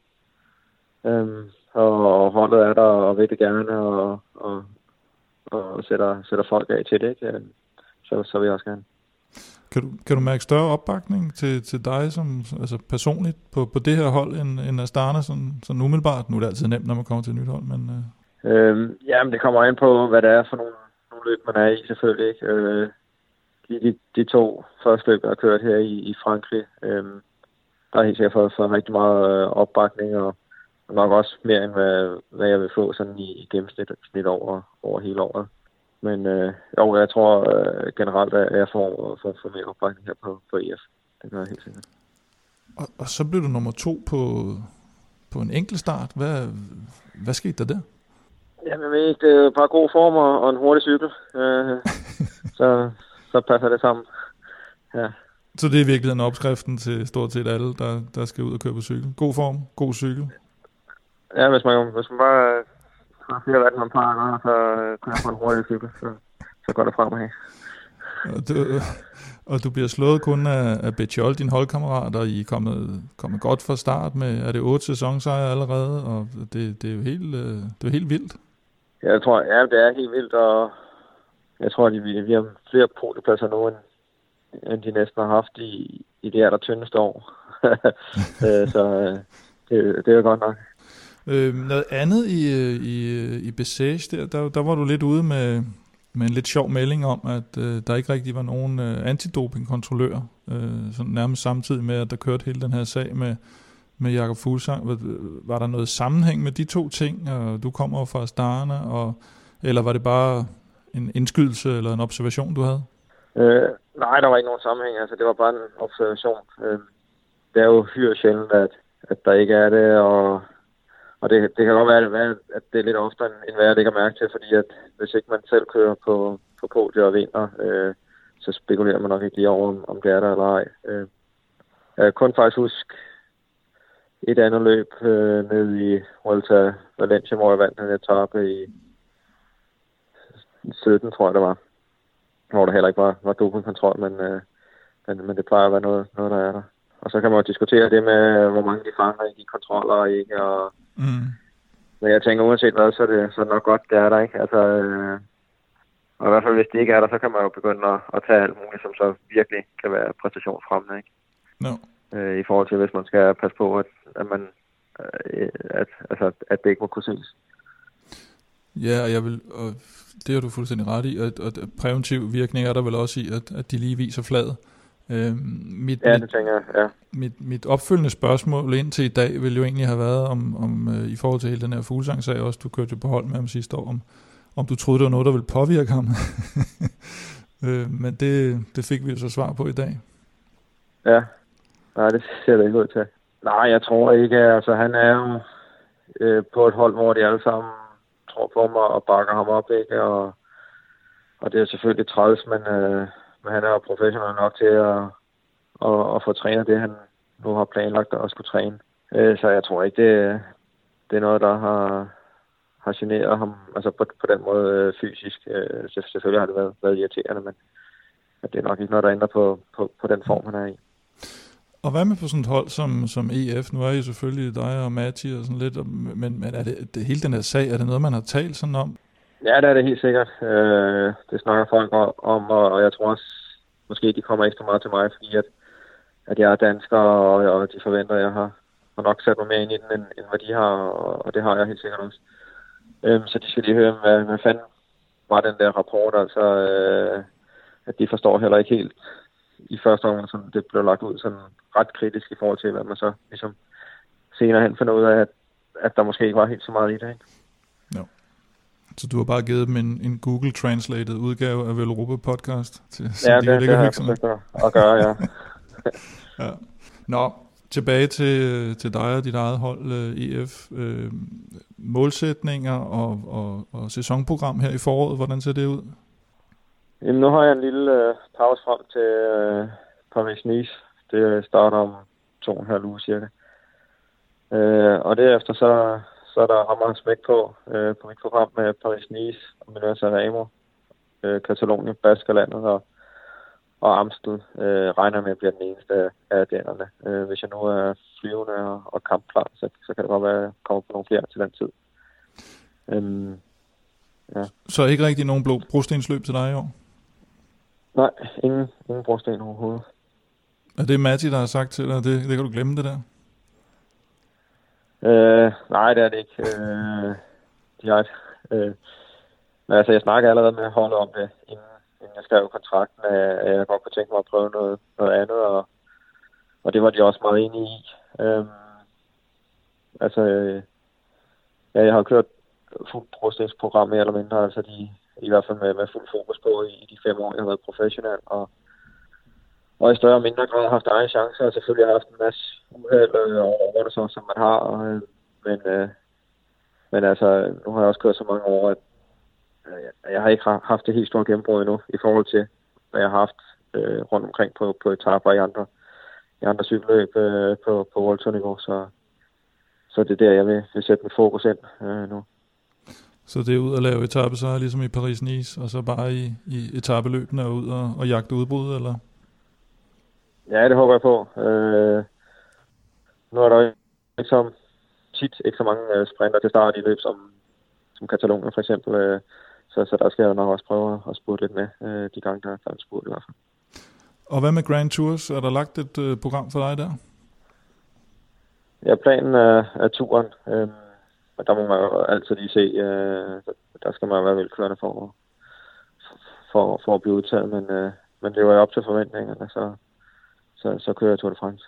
Øhm, og holdet er der og vil det gerne, og, og, og sætter, sætter folk af til det, ikke? Så, så vil jeg også gerne. Kan du, kan du mærke større opbakning til, til dig som altså personligt på, på det her hold end, end Astana sådan, sådan umiddelbart? Nu er det altid nemt, når man kommer til et nyt hold, men... Øh... Øhm, jamen, det kommer ind på, hvad det er for nogle, nogle løb, man er i, selvfølgelig. Ikke? Øh, de, de, to første løb, jeg har kørt her i, i Frankrig, øh, der har helt sikkert fået, fået rigtig meget øh, opbakning, og nok også mere end hvad, hvad jeg vil få sådan i, i gennemsnit snit over, over hele året. Men øh, jo, jeg tror øh, generelt, at jeg får, får, får mere opbakning her på, på EF. Det gør jeg helt sikkert. Og, og så blev du nummer to på, på en enkelt start. Hvad, hvad skete der der? Jamen, jeg det er bare god form og, og en hurtig cykel. Øh, så, så passer det sammen. Ja. Så det er virkelig en opskriften til stort set alle, der, der skal ud og køre på cykel. God form, god cykel. Ja, hvis man, hvis man bare har flere vand, man plejer at så kan jeg få en hurtig cykel, så, så går det fremad. Og du, og du bliver slået kun af, af Betjol, din holdkammerat, og I er kommet, kommet godt fra start med, er det otte sæsonsejre allerede, og det, det, er jo helt, øh, det er helt vildt. Ja, jeg tror, ja, det er helt vildt, og jeg tror, at vi, vi har flere podiepladser nu, end, end de næsten har haft i, i det her der tyndeste år. Øh, så øh, det, det er jo godt nok. Øh, noget andet i, øh, i, øh, i Besage, der, der, der var du lidt ude med, med en lidt sjov melding om, at øh, der ikke rigtig var nogen øh, antidopingkontrollør, øh, sådan nærmest samtidig med, at der kørte hele den her sag med, med Jakob Fuglsang. Var, var der noget sammenhæng med de to ting, og du kommer fra Starne, og, eller var det bare en indskydelse eller en observation, du havde? Øh, nej, der var ikke nogen sammenhæng. Altså, det var bare en observation. Øh, det er jo hyre sjældent, at, at der ikke er det, og og det, det kan godt være, at det er lidt oftere, end hvad jeg lægger mærke til, fordi at hvis ikke man selv kører på, på podiet og vinder, øh, så spekulerer man nok ikke lige over, om, om det er der eller ej. Øh, jeg kan kun faktisk huske et andet løb øh, nede i Vuelta Valencia, hvor jeg vandt en etape i 17, tror jeg det var. Hvor der heller ikke var, var dopingkontrol, men, øh, men, men det plejer at være noget, noget, der er der. Og så kan man jo diskutere det med, hvor mange de fanger i de kontroller og ikke, og Mm. Men jeg tænker, uanset hvad, så er det, så er det nok godt, det er der, ikke? Altså, øh, og i hvert fald, hvis det ikke er der, så kan man jo begynde at, at tage alt muligt, som så virkelig kan være præstationsfremmende, ikke? No. Øh, I forhold til, hvis man skal passe på, at, at man øh, at, altså, at det ikke må kunne ses. Ja, og jeg vil, og det har du fuldstændig ret i, og, og præventiv virkning er der vel også i, at, at de lige viser fladet. Øh, mit, ja, det tænker jeg, ja. Mit, mit opfølgende spørgsmål indtil i dag ville jo egentlig have været om, om uh, i forhold til hele den her fuglesang-sag også, du kørte jo på hold med ham sidste år, om, om du troede, det var noget, der ville påvirke ham. øh, men det, det fik vi jo så svar på i dag. Ja, nej, det ser det ikke ud til. Nej, jeg tror ikke, altså han er jo øh, på et hold, hvor de alle sammen tror på mig og bakker ham op, ikke? Og, og det er selvfølgelig træls, men øh, men han er jo professionel nok til at, at, at få trænet det, han nu har planlagt at skulle træne. Øh, så jeg tror ikke, det, det er noget, der har, har generet ham altså på, på den måde øh, fysisk. Øh, selvfølgelig har det været, været irriterende, men at det er nok ikke noget, der ændrer på, på, på den form, han er i. Og hvad med på sådan et hold som, som EF? Nu er I selvfølgelig dig og Matti og sådan lidt, men, men er det, det, hele den her sag, er det noget, man har talt sådan om? Ja, det er det helt sikkert. Øh, det snakker folk om, og jeg tror også, måske de kommer ekstra meget til mig, fordi at, at jeg er dansker, og, og de forventer, at jeg har, har nok sat mig mere ind i den, end, end hvad de har, og, og det har jeg helt sikkert også. Øh, så de skal lige høre, hvad, hvad fanden var den der rapport, altså øh, at de forstår heller ikke helt i første omgang, som det blev lagt ud sådan ret kritisk i forhold til, hvad man så ligesom senere hen finder ud af, at, at der måske ikke var helt så meget i det. Ikke? Ja. Så du har bare givet dem en, en Google Translated udgave af Velropa podcast? Til, ja, det, de det, det har jeg forsøgt at gøre, ja. ja. Nå, tilbage til, til dig og dit eget hold, uh, EF. Uh, målsætninger og, og, og sæsonprogram her i foråret, hvordan ser det ud? Jamen, nu har jeg en lille uh, pause frem til uh, Paris-Nice. Det starter om to og en halv uge cirka. Uh, og derefter så, så er der hammer smæk på uh, på mit program med Paris-Nice og Milan Sanremo, uh, Katalonien, Baskerlandet og, og Amstel uh, regner med at blive den eneste af dennerne. Uh, hvis jeg nu er flyvende og, og kampklar, så, så kan det godt være, at jeg kommer på nogle flere til den tid. Um, ja. Så ikke rigtig nogen brostensløb til dig i år? Nej, ingen, ingen brosten overhovedet. Er det Matti, der har sagt til dig, det, det kan du glemme det der? Øh, nej, det er det ikke. Øh, direkte. Øh, men altså, jeg snakker allerede med holdet om det, inden, inden jeg skrev kontrakten, at jeg godt kunne tænke mig at prøve noget, noget andet, og, og det var de også meget enige i. Øh, altså, øh, ja, jeg har kørt fuldt procesprogram mere eller mindre, altså de, i hvert fald med, med fuld fokus på i, i de fem år, jeg har været professionel, og, og i større og mindre grad haft egen chancer, og selvfølgelig har haft en masse uheld øh, over det så, som man har, og, øh, men, øh, men altså, nu har jeg også kørt så mange år, at øh, jeg har ikke haft det helt store gennembrud endnu, i forhold til, hvad jeg har haft øh, rundt omkring på, på etaper i andre, i andre cykelløb øh, på, på World Tour niveau, så, så det er der, jeg vil, vil sætte mit fokus ind øh, nu. Så det er ud at lave etape, så ligesom i Paris-Nice, og så bare i, i etabeløbene og ud og, og jagte udbrud, eller? Ja, det håber jeg på. Øh, nu er der ikke så tit ikke så mange øh, sprinter til start i løb som, som Katalonien for eksempel. Øh, så, så der skal jeg nok også prøve at spurte lidt med øh, de gange, der er en spurt i hvert fald. Og hvad med Grand Tours? Er der lagt et øh, program for dig der? Ja, planen er, er turen. Øh, men der må man jo altid lige se, øh, der skal man være velkørende for, for, for at blive udtaget, men, øh, men det var jo op til forventningerne, så, så, så kører jeg Tour de France.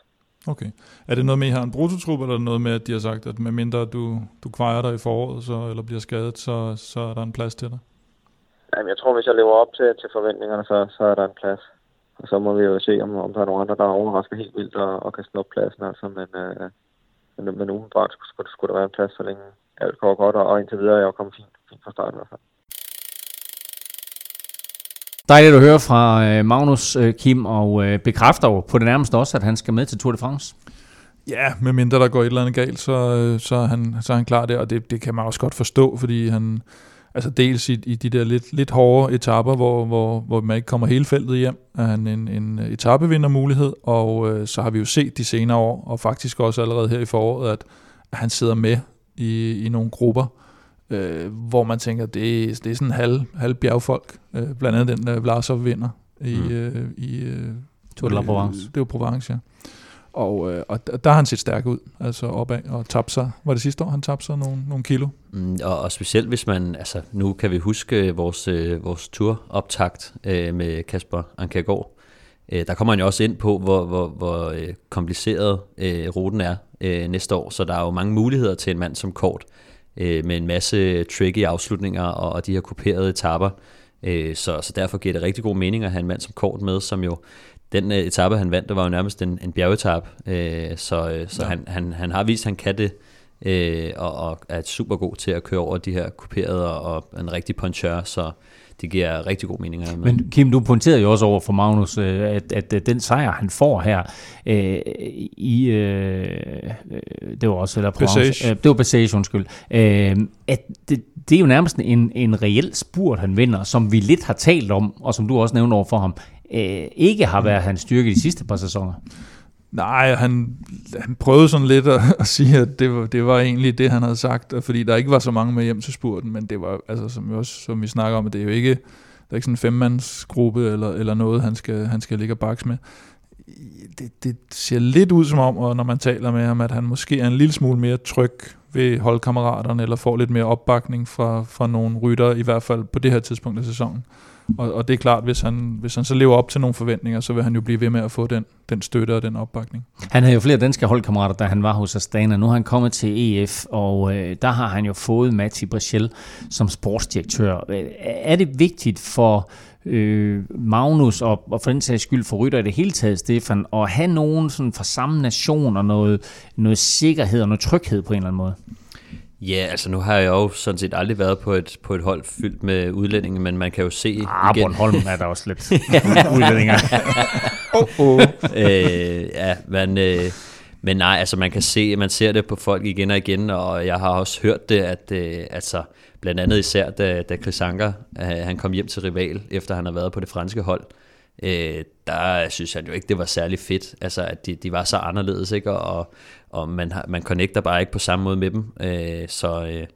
Okay. Er det noget med, at I har en brutotrup, eller er det noget med, at de har sagt, at medmindre du, du kvejer dig i foråret, så, eller bliver skadet, så, så er der en plads til dig? Jamen, jeg tror, hvis jeg lever op til, til forventningerne, så, så er der en plads. Og så må vi jo se, om, om der er nogen andre, der overrasker helt vildt og, og kan snuppe pladsen. Altså, men, øh, men, men umiddelbart skulle, skulle der være en plads, så længe alt går godt, og indtil videre er jeg kommet fint, fint fra starten i hvert fald. Dejligt at høre fra øh, Magnus øh, Kim, og øh, bekræfter jo på det nærmeste også, at han skal med til Tour de France. Ja, medmindre der går et eller andet galt, så, så, er, han, så er han klar der, og det, det kan man også godt forstå, fordi han, altså dels i, i de der lidt, lidt hårde etapper, hvor, hvor, hvor man ikke kommer hele feltet hjem, er han en, en etapevindermulighed, og øh, så har vi jo set de senere år, og faktisk også allerede her i foråret, at, at han sidder med i, i nogle grupper, øh, hvor man tænker, det, det er sådan halv, halv bjergfolk, øh, blandt andet den øh, Vlasov vinder i, mm. øh, i øh, Tour de la Provence. Det var Provence, ja. Og, øh, og der har han set stærk ud, altså opad, og tabte sig, var det sidste år, han tabte sig nogle, nogle kilo? Mm, og, og specielt hvis man, altså nu kan vi huske vores, øh, vores turoptakt øh, med Kasper Ankergaard, øh, der kommer han jo også ind på, hvor, hvor, hvor øh, kompliceret øh, ruten er øh, næste år, så der er jo mange muligheder til en mand som Kort, øh, med en masse tricky afslutninger og, og de her kuperede etapper, øh, så, så derfor giver det rigtig god mening at have en mand som Kort med, som jo den øh, etape, han vandt, det var jo nærmest en, en bjergetap, øh, så, øh, så ja. han, han, han har vist, at han kan det, øh, og, og er super god til at køre over de her kuperede og, og en rigtig puncher, så det giver rigtig god mening. Med. Men Kim, du pointerede jo også over for Magnus, øh, at, at, at den sejr, han får her øh, i, øh, det var også, eller Passage. Øh, det var Passage, undskyld, øh, at det, det er jo nærmest en, en reel spurt, han vinder, som vi lidt har talt om, og som du også nævnte over for ham, øh, ikke har været hans styrke de sidste par sæsoner. Nej, han, han prøvede sådan lidt at, at sige, at det var, det var egentlig det, han havde sagt, fordi der ikke var så mange med hjem til spurten, men det var, altså, som vi, også, som vi snakker om, at det er jo ikke, der er ikke sådan en femmandsgruppe eller, eller noget, han skal, han skal ligge og bakse med. Det, det ser lidt ud som om, og når man taler med ham, at han måske er en lille smule mere tryg ved holdkammeraterne, eller får lidt mere opbakning fra, fra nogle rytter, i hvert fald på det her tidspunkt af sæsonen. Og, og det er klart, hvis han, hvis han så lever op til nogle forventninger, så vil han jo blive ved med at få den, den støtte og den opbakning. Han havde jo flere danske holdkammerater, da han var hos Astana. Nu har han kommet til EF, og øh, der har han jo fået Matti Brichel som sportsdirektør. Øh, er det vigtigt for øh, Magnus og, og for den sags skyld for Rytter i det hele taget, Stefan, at have nogen sådan fra samme nation og noget, noget sikkerhed og noget tryghed på en eller anden måde? Ja, altså nu har jeg jo sådan set aldrig været på et, på et hold fyldt med udlændinge, men man kan jo se ah, igen... Bornholm er der også lidt udlændinge. oh, oh. øh, ja, men, øh, men nej, altså man kan se, man ser det på folk igen og igen, og jeg har også hørt det, at øh, altså, blandt andet især, da, da Chris Anker, øh, han kom hjem til rival, efter han har været på det franske hold, øh, der synes jeg jo ikke, det var særlig fedt, altså at de, de var så anderledes, ikke? Og, og man, har, man connecter bare ikke på samme måde med dem, øh, så, øh,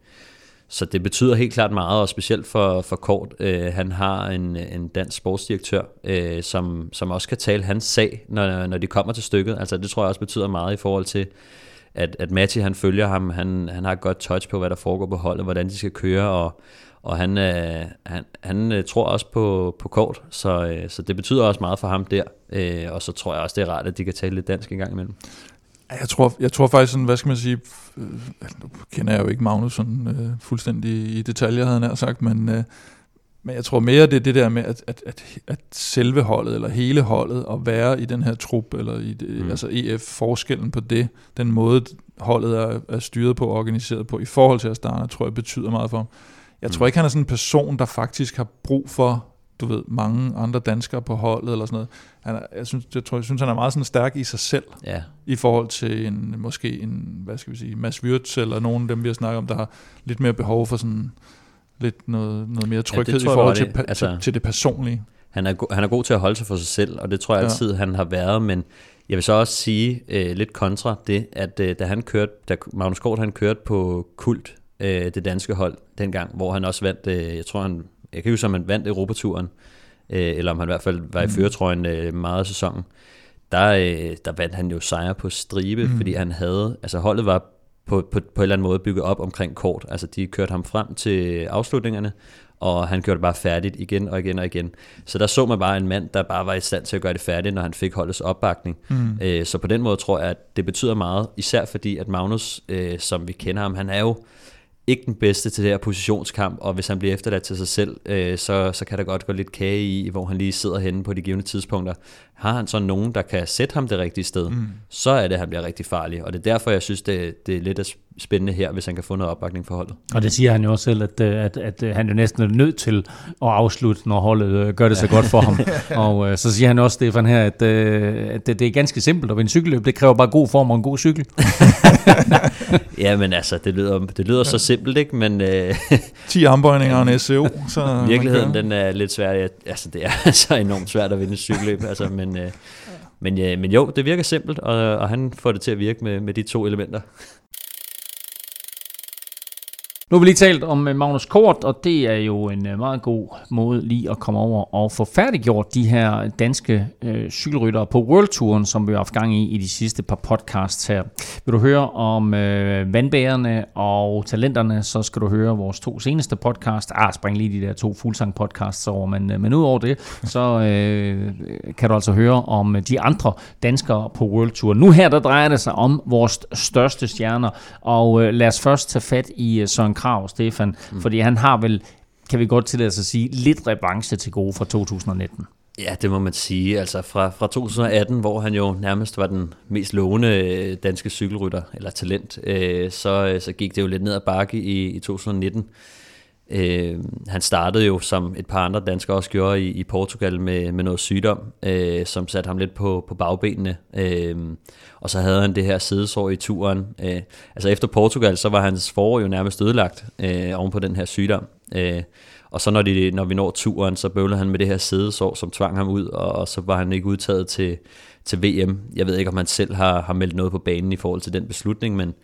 så det betyder helt klart meget, og specielt for, for Kort, øh, han har en, en dansk sportsdirektør, øh, som, som også kan tale hans sag, når, når de kommer til stykket, altså det tror jeg også betyder meget i forhold til, at, at Matti han følger ham, han, han har et godt touch på, hvad der foregår på holdet, hvordan de skal køre, og, og han, øh, han, han øh, tror også på, på kort, så, øh, så det betyder også meget for ham der, øh, og så tror jeg også, det er rart, at de kan tale lidt dansk en gang imellem. Jeg tror, jeg tror faktisk sådan, hvad skal man sige, øh, nu kender jeg jo ikke Magnus sådan, øh, fuldstændig i detaljer, havde han sagt, men, øh, men jeg tror mere, det er det der med, at, at, at, at selve holdet, eller hele holdet, at være i den her trup, eller i det, mm. altså EF, forskellen på det, den måde holdet er, er styret på og organiseret på, i forhold til Astana, tror jeg betyder meget for ham. Jeg tror mm. ikke, han er sådan en person, der faktisk har brug for, du ved, mange andre danskere på holdet eller sådan noget. Han er, jeg, synes, jeg, tror, jeg synes, han er meget sådan stærk i sig selv, ja. i forhold til en, måske en, hvad skal vi sige, Mads Wirtz eller nogen af dem, vi har snakket om, der har lidt mere behov for sådan lidt noget, noget mere tryghed ja, i forhold til, det. Altså, til, til det personlige. Han er, go- han er god til at holde sig for sig selv, og det tror jeg altid, ja. han har været, men jeg vil så også sige øh, lidt kontra det, at øh, da han kørte, da Magnus Kort han kørte på Kult, øh, det danske hold dengang, hvor han også vandt, øh, jeg tror han, jeg kan huske, om han vandt Europaturen, øh, eller om han i hvert fald var i mm. føretrøjen øh, meget af sæsonen. Der, øh, der vandt han jo sejre på stribe, mm. fordi han havde, altså holdet var på, på, på en eller anden måde bygget op omkring kort. Altså de kørte ham frem til afslutningerne, og han gjorde det bare færdigt igen og igen og igen. Så der så man bare en mand, der bare var i stand til at gøre det færdigt, når han fik holdets opbakning. Mm. Øh, så på den måde tror jeg, at det betyder meget, især fordi, at Magnus, øh, som vi kender ham, han er jo ikke den bedste til det her positionskamp, og hvis han bliver efterladt til sig selv, øh, så, så kan der godt gå lidt kage i, hvor han lige sidder henne på de givende tidspunkter. Har han så nogen, der kan sætte ham det rigtige sted, mm. så er det, at han bliver rigtig farlig. Og det er derfor, jeg synes, det, det er lidt spændende her, hvis han kan få noget opbakning for holdet. Og det siger han jo også selv, at, øh, at, at, at han er næsten er nødt til at afslutte, når holdet øh, gør det så godt for ham. Og øh, så siger han også, Stefan her, at, at det, det er ganske simpelt at vinde cykelløb. Det kræver bare god form og en god cykel. ja, men altså, det lyder, det lyder så simpelt, ikke? Men, øh, 10 armbøjninger og en SEO. Så virkeligheden, den er lidt svær. Altså, det er så enormt svært at vinde cykelløb. Altså, men, øh, men, øh, men jo, det virker simpelt, og, og han får det til at virke med, med de to elementer. Nu har vi lige talt om øh, Magnus Kort, og det er jo en øh, meget god måde lige at komme over og få færdiggjort de her danske øh, cykelryttere på World Touren, som vi har haft gang i i de sidste par podcasts her. Vil du høre om øh, vandbærerne og talenterne, så skal du høre vores to seneste podcast. Ah, spring lige de der to fuldsang podcasts over, men, øh, men ud over det, så øh, kan du altså høre om øh, de andre danskere på World Tour. Nu her, der drejer det sig om vores største stjerner, og øh, lad os først tage fat i øh, Søren Krav, Stefan, mm. fordi han har vel, kan vi godt tillade sig at sige, lidt revanche til gode fra 2019. Ja, det må man sige. Altså fra, fra 2018, hvor han jo nærmest var den mest lovende øh, danske cykelrytter, eller talent, øh, så, øh, så gik det jo lidt ned ad bakke i, i 2019. Øh, han startede jo, som et par andre danskere også gjorde i, i Portugal, med, med noget sygdom, øh, som satte ham lidt på, på bagbenene. Øh, og så havde han det her sidesår i turen. Øh, altså efter Portugal, så var hans forår jo nærmest ødelagt øh, oven på den her sygdom. Øh, og så når, de, når vi når turen, så bøvlede han med det her sædesår, som tvang ham ud, og, og så var han ikke udtaget til, til VM. Jeg ved ikke, om han selv har, har meldt noget på banen i forhold til den beslutning, men,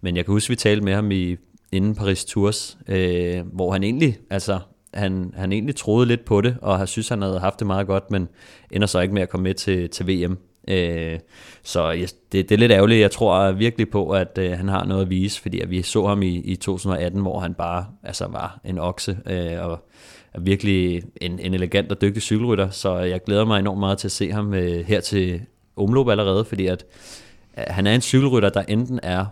men jeg kan huske, at vi talte med ham i, inden Paris Tours, øh, hvor han egentlig, altså, han, han egentlig troede lidt på det, og har synes, han havde haft det meget godt, men ender så ikke med at komme med til, til VM. Øh, så det, det er lidt ærgerligt. Jeg tror virkelig på, at øh, han har noget at vise, fordi at vi så ham i, i 2018, hvor han bare altså, var en okse, øh, og er virkelig en, en elegant og dygtig cykelrytter, så jeg glæder mig enormt meget til at se ham øh, her til omløb allerede, fordi at øh, han er en cykelrytter, der enten er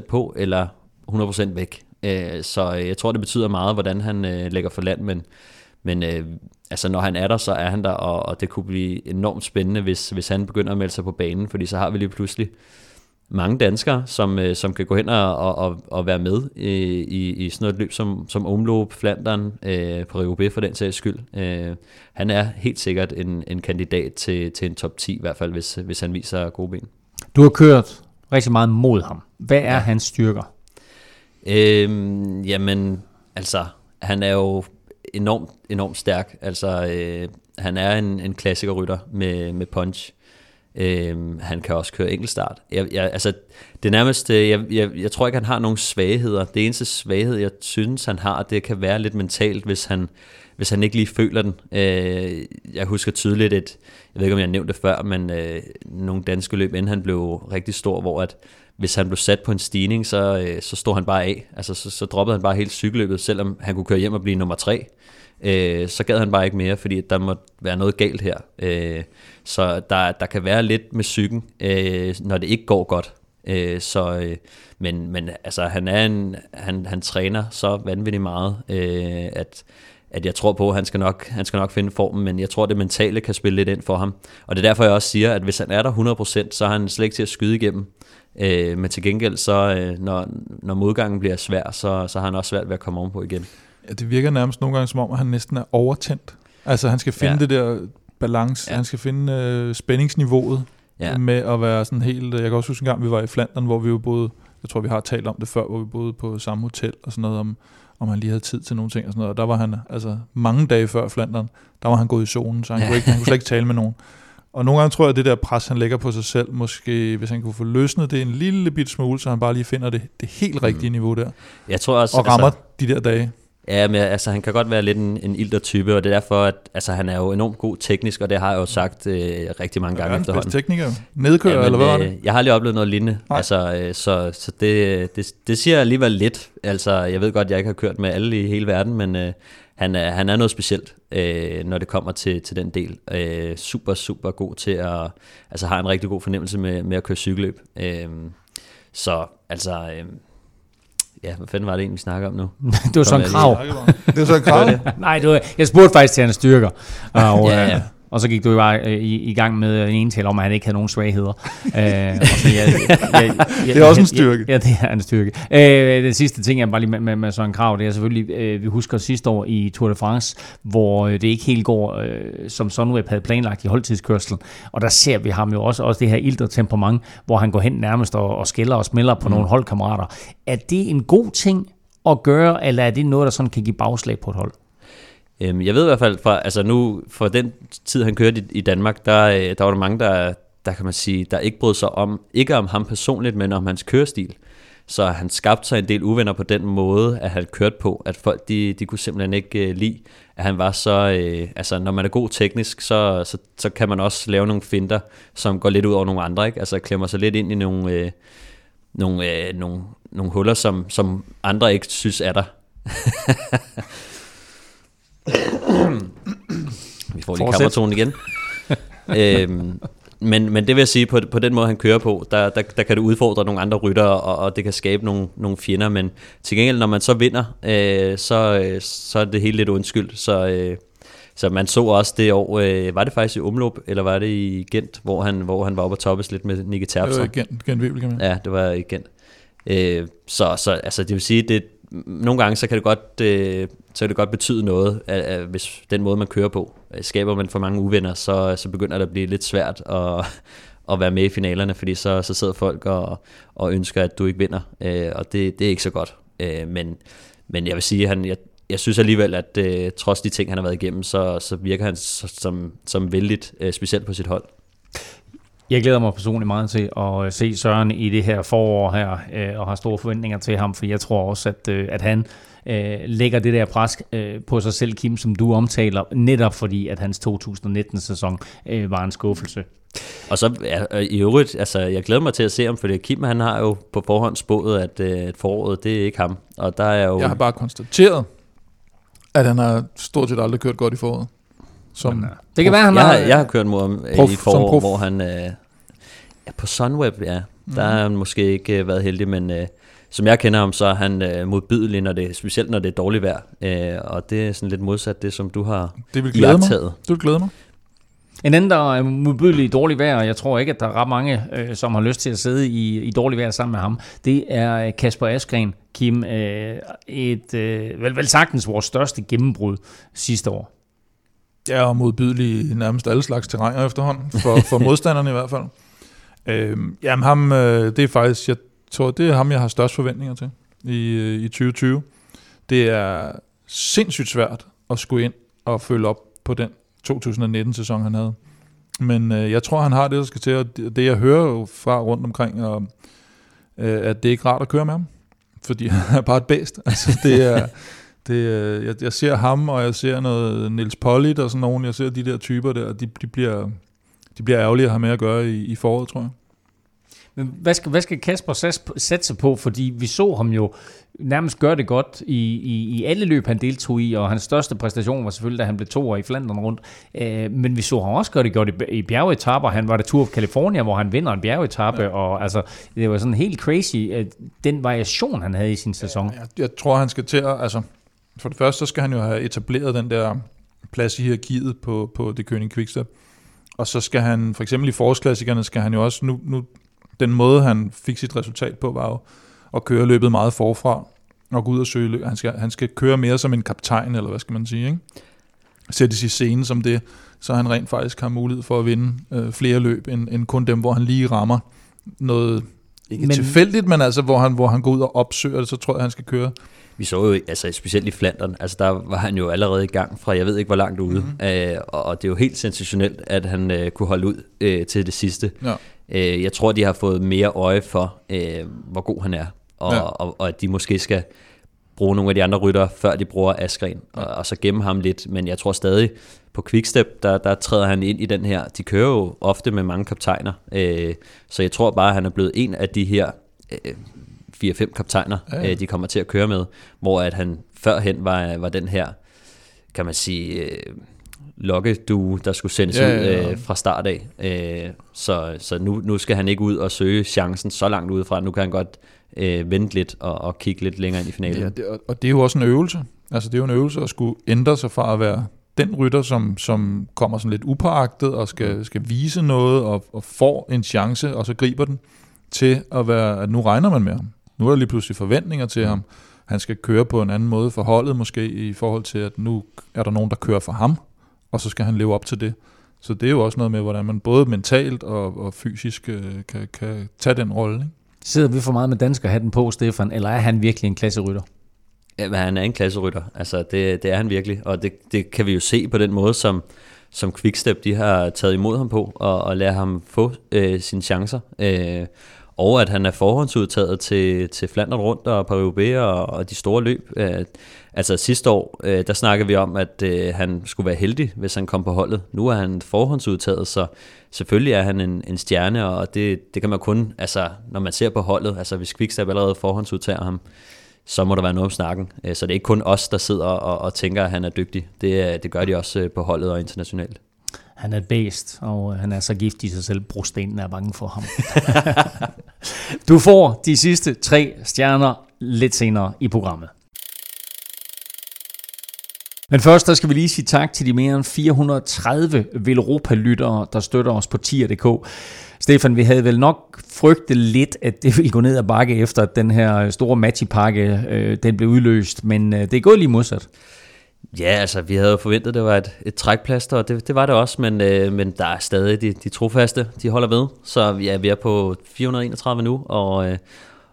100% på, eller 100% væk. Øh, så jeg tror, det betyder meget, hvordan han øh, lægger for land, men, men øh, altså, når han er der, så er han der, og, og det kunne blive enormt spændende, hvis, hvis han begynder at melde sig på banen, fordi så har vi lige pludselig mange danskere, som, øh, som kan gå hen og, og, og være med i, i, i sådan noget løb som, som Omloop, Flandern, øh, på Rio for den sags skyld. Øh, han er helt sikkert en, en kandidat til, til en top 10, i hvert fald hvis, hvis han viser gode ben. Du har kørt rigtig meget mod ham. Hvad er ja. hans styrker? Øhm, jamen, altså, han er jo enormt, enormt stærk. Altså, øh, han er en, en klassikerrytter med, med punch. Øhm, han kan også køre enkeltstart. Jeg, jeg, altså, det er nærmest, øh, jeg, jeg, jeg tror ikke, han har nogen svagheder. Det eneste svaghed, jeg synes, han har, det kan være lidt mentalt, hvis han, hvis han ikke lige føler den. Øh, jeg husker tydeligt et, jeg ved ikke, om jeg nævnte det før, men øh, nogle danske løb, inden han blev rigtig stor, hvor at hvis han blev sat på en stigning, så, øh, så stod han bare af. Altså, så, så droppede han bare helt cykelløbet, selvom han kunne køre hjem og blive nummer tre. Øh, så gad han bare ikke mere, fordi der må være noget galt her. Øh, så der, der kan være lidt med psyken, øh, når det ikke går godt. Øh, så, øh, men, men altså, han, er en, han, han træner så vanvittigt meget, øh, at, at jeg tror på, at han skal, nok, han skal nok finde formen, men jeg tror, at det mentale kan spille lidt ind for ham. Og det er derfor, jeg også siger, at hvis han er der 100%, så er han slet ikke til at skyde igennem. Øh, men til gengæld, så øh, når, når modgangen bliver svær, så, så har han også svært ved at komme ovenpå igen. Ja, det virker nærmest nogle gange som om, at han næsten er overtændt. Altså han skal finde ja. det der balance, ja. han skal finde øh, spændingsniveauet ja. med at være sådan helt... Jeg kan også huske en gang, vi var i Flandern, hvor vi jo boede, jeg tror vi har talt om det før, hvor vi boede på samme hotel og sådan noget, om, om han lige havde tid til nogle ting og sådan noget. Og der var han, altså mange dage før Flandern, der var han gået i zonen, så han, ja. kunne, ikke, han kunne slet ikke tale med nogen. Og nogle gange tror jeg, at det der pres, han lægger på sig selv, måske hvis han kunne få løsnet det en lille bit smule, så han bare lige finder det, det helt rigtige mm. niveau der. Jeg tror også, og rammer altså, de der dage. Ja, men altså, han kan godt være lidt en, en ilter type, og det er derfor, at altså, han er jo enormt god teknisk, og det har jeg jo sagt øh, rigtig mange gange efterhånden. Er tekniker? Nedkører, ja, men, eller hvad var det? Øh, jeg har aldrig oplevet noget lignende, altså, øh, så, så det, det, det siger alligevel lidt. Altså, jeg ved godt, at jeg ikke har kørt med alle i hele verden, men øh, han, er, han er noget specielt, øh, når det kommer til, til den del. Øh, super, super god til at, altså har en rigtig god fornemmelse med, med at køre cykelløb. Øh, så altså... Øh, Ja, hvad fanden var det egentlig, vi snakker om nu? det var sådan en krav. Det var sådan en krav? Nej, det var, jeg spurgte faktisk til hans styrker. Og, ja, ja. Øh, og så gik du bare øh, i, i gang med en tale om, at han ikke havde nogen svagheder. øh, så jeg, jeg, jeg, jeg, det er også en styrke. Ja, det er en styrke. Øh, den sidste ting, jeg bare lige med, med, med Søren Krav, det er selvfølgelig, øh, vi husker sidste år i Tour de France, hvor øh, det ikke helt går, øh, som Sunweb havde planlagt i holdtidskørselen. Og der ser vi ham jo også, også det her ilter temperament, hvor han går hen nærmest og, og skælder og smelter på mm. nogle holdkammerater. Er det en god ting at gøre, eller er det noget, der sådan kan give bagslag på et hold? Øhm, jeg ved i hvert fald, fra, altså nu, for den tid, han kørte i, i Danmark, der, øh, der var der mange, der, der kan man sige, der ikke brød sig om, ikke om ham personligt, men om hans kørestil. Så han skabte sig en del uvenner på den måde, at han kørte på, at folk de, de kunne simpelthen ikke øh, lide, at han var så, øh, altså når man er god teknisk, så, så, så kan man også lave nogle finder, som går lidt ud over nogle andre, ikke? altså klemmer sig lidt ind i nogle, øh, nogle, øh, nogle, nogle huller, som, som andre ikke synes er der. Vi får lige kammertonen igen. øhm, men, men det vil jeg sige, på, på den måde han kører på, der, der, der kan det udfordre nogle andre rytter, og, og det kan skabe nogle, nogle fjender, men til gengæld, når man så vinder, øh, så, øh, så er det hele lidt undskyldt, så, øh, så man så også det år, øh, var det faktisk i Umlop, eller var det i Gent, hvor han, hvor han var oppe og toppes lidt med Nicky Terpstra? Det var i Gent, Gent Wevelgem. Ja, det var i Gent. Øh, så, så altså, det vil sige, det, nogle gange så kan det godt, øh, så kan det godt betyde noget, at, at hvis den måde man kører på, øh, skaber man for mange uvenner, så, så begynder det at blive lidt svært at, at være med i finalerne, fordi så, så sidder folk og, og ønsker, at du ikke vinder, øh, og det, det er ikke så godt. Øh, men, men jeg vil sige, at han, jeg, jeg synes alligevel, at øh, trods de ting, han har været igennem, så, så virker han som, som vældigt, øh, specielt på sit hold. Jeg glæder mig personligt meget til at øh, se Søren i det her forår her, øh, og har store forventninger til ham, for jeg tror også, at, øh, at han øh, lægger det der pres øh, på sig selv, Kim, som du omtaler, netop fordi, at hans 2019-sæson øh, var en skuffelse. Og så ja, i øvrigt, altså jeg glæder mig til at se ham, fordi Kim han har jo på forhånd spået, at, at foråret, det er ikke ham. Og der er jo... Jeg har bare konstateret, at han har stort set aldrig kørt godt i foråret. Som Men, det kan være, han jeg har, jeg har kørt mod ham prof, i et forår, hvor han... Øh, ja, på Sunweb, ja. Mm. Der har han måske ikke øh, været heldig, men øh, som jeg kender ham, så er han øh, modbydelig, når det, specielt når det er dårligt vejr. Øh, og det er sådan lidt modsat det, som du har det vil glæde mig. Det vil glæde mig. En anden, der er modbydelig i dårligt vejr, og jeg tror ikke, at der er ret mange, øh, som har lyst til at sidde i, i dårligt vejr sammen med ham, det er øh, Kasper Askren, Kim. Øh, et, øh, vel, vel sagtens vores største gennembrud sidste år. Ja, og modbydelig i nærmest alle slags terræner efterhånden, for, for modstanderne i hvert fald. Øh, jamen ham, øh, det er faktisk, jeg tror, det er ham, jeg har størst forventninger til i, øh, i 2020. Det er sindssygt svært at skulle ind og følge op på den 2019-sæson, han havde. Men øh, jeg tror, han har det, der skal til, og det, det jeg hører fra rundt omkring, og, øh, at det er ikke rart at køre med ham, fordi han er bare et bæst. Altså, det er, det, øh, jeg, jeg ser ham, og jeg ser noget Nils Pollitt og sådan nogen, jeg ser de der typer der, de, de bliver, de bliver ærgerlige at have med at gøre i, i foråret, tror jeg. Men hvad skal, hvad skal Kasper sætte sig på? Fordi vi så ham jo nærmest gøre det godt i, i, i alle løb, han deltog i, og hans største præstation var selvfølgelig, da han blev toer i Flandern rundt. Øh, men vi så ham også gøre det godt i, i bjergetapper. Han var det Tour of California, hvor han vinder en bjergetappe, ja. og altså, det var sådan helt crazy, den variation, han havde i sin sæson. Ja, jeg, jeg tror, han skal til at, altså, for det første, så skal han jo have etableret den der plads i hierarkiet på, på det König Quickstep. Og så skal han, for eksempel i forårsklassikerne, skal han jo også, nu, nu den måde, han fik sit resultat på, var jo at køre løbet meget forfra og gå ud og søge løb. Han skal, han skal køre mere som en kaptajn, eller hvad skal man sige, ikke? Sættes i scene som det, så han rent faktisk har mulighed for at vinde øh, flere løb, end, end kun dem, hvor han lige rammer noget, ikke men, tilfældigt, men altså, hvor han, hvor han går ud og opsøger det, så tror jeg, han skal køre vi så jo, altså specielt i Flandern, altså der var han jo allerede i gang fra, jeg ved ikke hvor langt ude, mm-hmm. øh, og det er jo helt sensationelt, at han øh, kunne holde ud øh, til det sidste. Ja. Øh, jeg tror, de har fået mere øje for, øh, hvor god han er, og, ja. og, og at de måske skal bruge nogle af de andre rytter, før de bruger Askren, ja. og, og så gemme ham lidt, men jeg tror stadig, på Quickstep, der, der træder han ind i den her, de kører jo ofte med mange kaptajner, øh, så jeg tror bare, at han er blevet en af de her øh, 4-5 kaptajner, ja, ja. Øh, de kommer til at køre med, hvor at han førhen var, var den her, kan man sige, øh, lokkedue, der skulle sendes ja, ja, ja. ud øh, fra start af. Øh, så så nu, nu skal han ikke ud og søge chancen så langt udefra. Nu kan han godt øh, vente lidt og, og kigge lidt længere ind i finalen. Ja, det, og det er jo også en øvelse. Altså det er jo en øvelse at skulle ændre sig fra at være den rytter, som, som kommer sådan lidt upåagtet og skal, mm. skal vise noget og, og får en chance, og så griber den, til at være, at nu regner man med ham. Nu er der lige pludselig forventninger til mm. ham. Han skal køre på en anden måde for holdet måske, i forhold til, at nu er der nogen, der kører for ham, og så skal han leve op til det. Så det er jo også noget med, hvordan man både mentalt og, og fysisk øh, kan, kan tage den rolle. Ikke? Sidder vi for meget med dansker hatten på, Stefan, eller er han virkelig en klasserytter? Ja, men han er en klasserytter. Altså, det, det er han virkelig. Og det, det kan vi jo se på den måde, som, som Quickstep de har taget imod ham på, og, og lade ham få øh, sine chancer. Øh, og at han er forhåndsudtaget til, til Flandern rundt og Paris og, og de store løb. Øh, altså sidste år, øh, der snakkede vi om, at øh, han skulle være heldig, hvis han kom på holdet. Nu er han forhåndsudtaget, så selvfølgelig er han en, en stjerne, og det, det kan man kun, altså når man ser på holdet, altså hvis Quickstep allerede forhåndsudtager ham, så må der være noget om snakken. Øh, så det er ikke kun os, der sidder og, og tænker, at han er dygtig. Det, øh, det gør de også øh, på holdet og internationalt. Han er et bæst, og han er så giftig i sig selv, brostenen er bange for ham. du får de sidste tre stjerner lidt senere i programmet. Men først der skal vi lige sige tak til de mere end 430 Velropa-lyttere, der støtter os på tier.dk. Stefan, vi havde vel nok frygtet lidt, at det ville gå ned ad bakke efter, at den her store matchipakke øh, den blev udløst, men øh, det er gået lige modsat. Ja, altså vi havde jo forventet, at det var et, et trækplaster, og det, det var det også, men, øh, men der er stadig de, de trofaste, de holder ved. Så ja, vi er på 431 nu, og, øh,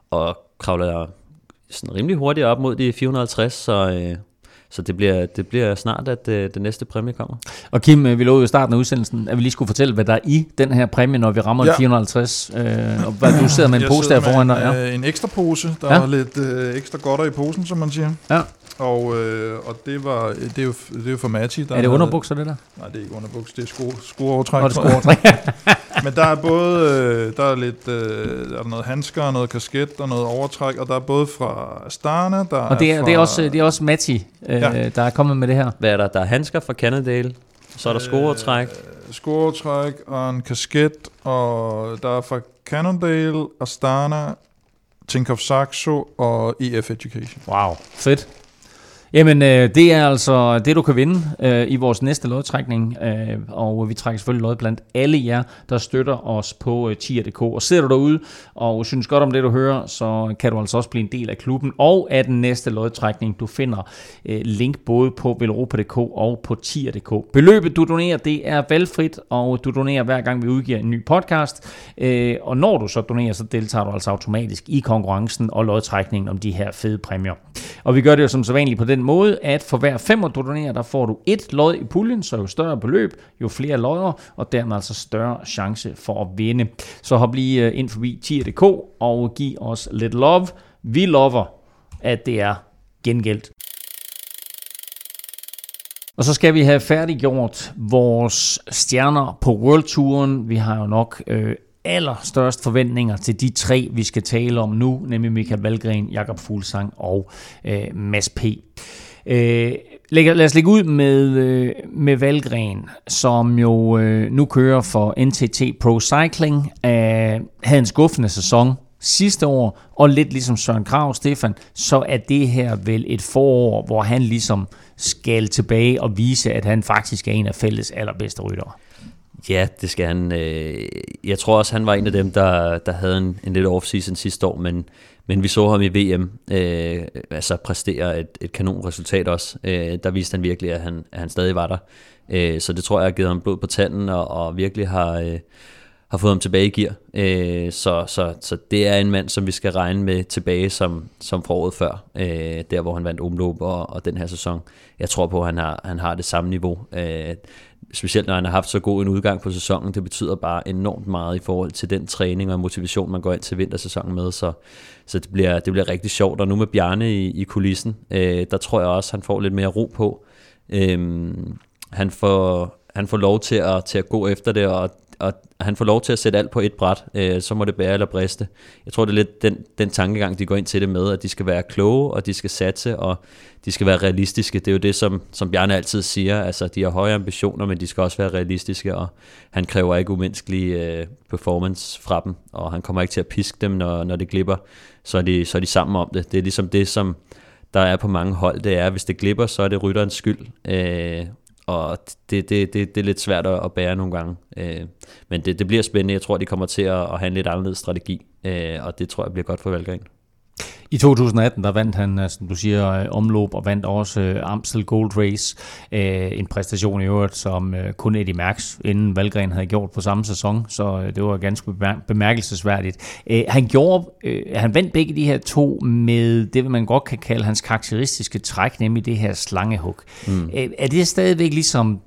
og kravler sådan rimelig hurtigt op mod de 450, så, øh, så det bliver, det bliver snart, at øh, det næste præmie kommer. Og Kim, øh, vi lovede jo i starten af udsendelsen, at vi lige skulle fortælle, hvad der er i den her præmie, når vi rammer ja. 450. Øh, og hvad, du sidder med en pose der foran dig. Ja. Øh, en ekstra pose. Der ja. er lidt øh, ekstra godter i posen, som man siger. Ja. Og, øh, og det, var, det, er jo, det er jo for Mati. Der er det underbukser, det der? Nej, det er ikke underbukser, det er sko, skoovertræk. Nå, det er skoovertræk. Men der er både, øh, der er lidt, øh, der er noget handsker, noget kasket og noget overtræk, og der er både fra Astana, der og det er, er fra, det er også, det er også Mati, øh, ja. der er kommet med det her. Hvad er der? Der er handsker fra Cannondale, så er der skoovertræk. Øh, skoovertræk og en kasket, og der er fra Cannondale, Astana, Tinkoff Saxo og EF Education. Wow, fedt. Jamen, øh, det er altså det, du kan vinde øh, i vores næste lodtrækning, øh, og vi trækker selvfølgelig lod blandt alle jer, der støtter os på øh, tier.dk. Og sidder du derude og synes godt om det, du hører, så kan du altså også blive en del af klubben og af den næste lodtrækning. Du finder øh, link både på velropa.dk og på tier.dk. Beløbet, du donerer, det er valgfrit, og du donerer hver gang, vi udgiver en ny podcast. Øh, og når du så donerer, så deltager du altså automatisk i konkurrencen og lodtrækningen om de her fede præmier. Og vi gør det jo som så vanligt på den måde, at for hver femmer du donerer, der får du et lod i puljen, så jo større beløb, jo flere lodder, og dermed altså større chance for at vinde. Så hop lige øh, ind forbi tier.dk og giv os lidt love. Vi lover, at det er gengældt. Og så skal vi have færdiggjort vores stjerner på World Touren. Vi har jo nok øh, allerstørste forventninger til de tre, vi skal tale om nu, nemlig Michael Valgren, Jakob Fuglsang og øh, Mads P. Øh, lad os lægge ud med, øh, med Valgren, som jo øh, nu kører for NTT Pro Cycling. Øh, havde en skuffende sæson sidste år, og lidt ligesom Søren Krav, Stefan, så er det her vel et forår, hvor han ligesom skal tilbage og vise, at han faktisk er en af fælles allerbedste ryttere. Ja, det skal han. Øh, jeg tror også, han var en af dem, der, der havde en, en lidt off-season sidste år, men, men vi så ham i VM øh, altså præstere et, et kanon resultat også. Øh, der viste han virkelig, at han, at han stadig var der. Øh, så det tror jeg har givet ham blod på tanden, og, og virkelig har, øh, har fået ham tilbage i gear. Øh, så, så, så det er en mand, som vi skal regne med tilbage som, som foråret før, øh, der hvor han vandt omløb og, og den her sæson. Jeg tror på, at han har, han har det samme niveau. Øh, specielt når han har haft så god en udgang på sæsonen, det betyder bare enormt meget i forhold til den træning og motivation, man går ind til vintersæsonen med, så, så det, bliver, det bliver rigtig sjovt. Og nu med Bjarne i, i kulissen, øh, der tror jeg også, han får lidt mere ro på. Øh, han får, han får lov til at, til at gå efter det, og og han får lov til at sætte alt på et bræt, øh, så må det bære eller briste. Jeg tror, det er lidt den, den tankegang, de går ind til det med, at de skal være kloge, og de skal satse, og de skal være realistiske. Det er jo det, som, som Bjarne altid siger. Altså, de har høje ambitioner, men de skal også være realistiske, og han kræver ikke umenneskelig øh, performance fra dem, og han kommer ikke til at piske dem, når, når det glipper. Så er, de, så er de sammen om det. Det er ligesom det, som der er på mange hold, det er, at hvis det glipper, så er det rytterens skyld. Øh, og det, det, det, det er lidt svært at bære nogle gange. Øh, men det, det bliver spændende. Jeg tror, de kommer til at, at have en lidt anderledes strategi, øh, og det tror jeg bliver godt for Valgren. I 2018, der vandt han, øh, som du siger, øh, omløb og vandt også øh, Amstel Gold Race. En præstation i øvrigt, som kun Eddie Merckx inden Valgren havde gjort på samme sæson, så det var ganske bemærkelsesværdigt. Han gjorde, han vandt begge de her to med det, man godt kan kalde hans karakteristiske træk, nemlig det her slangehug. Mm. Er det stadigvæk ligesom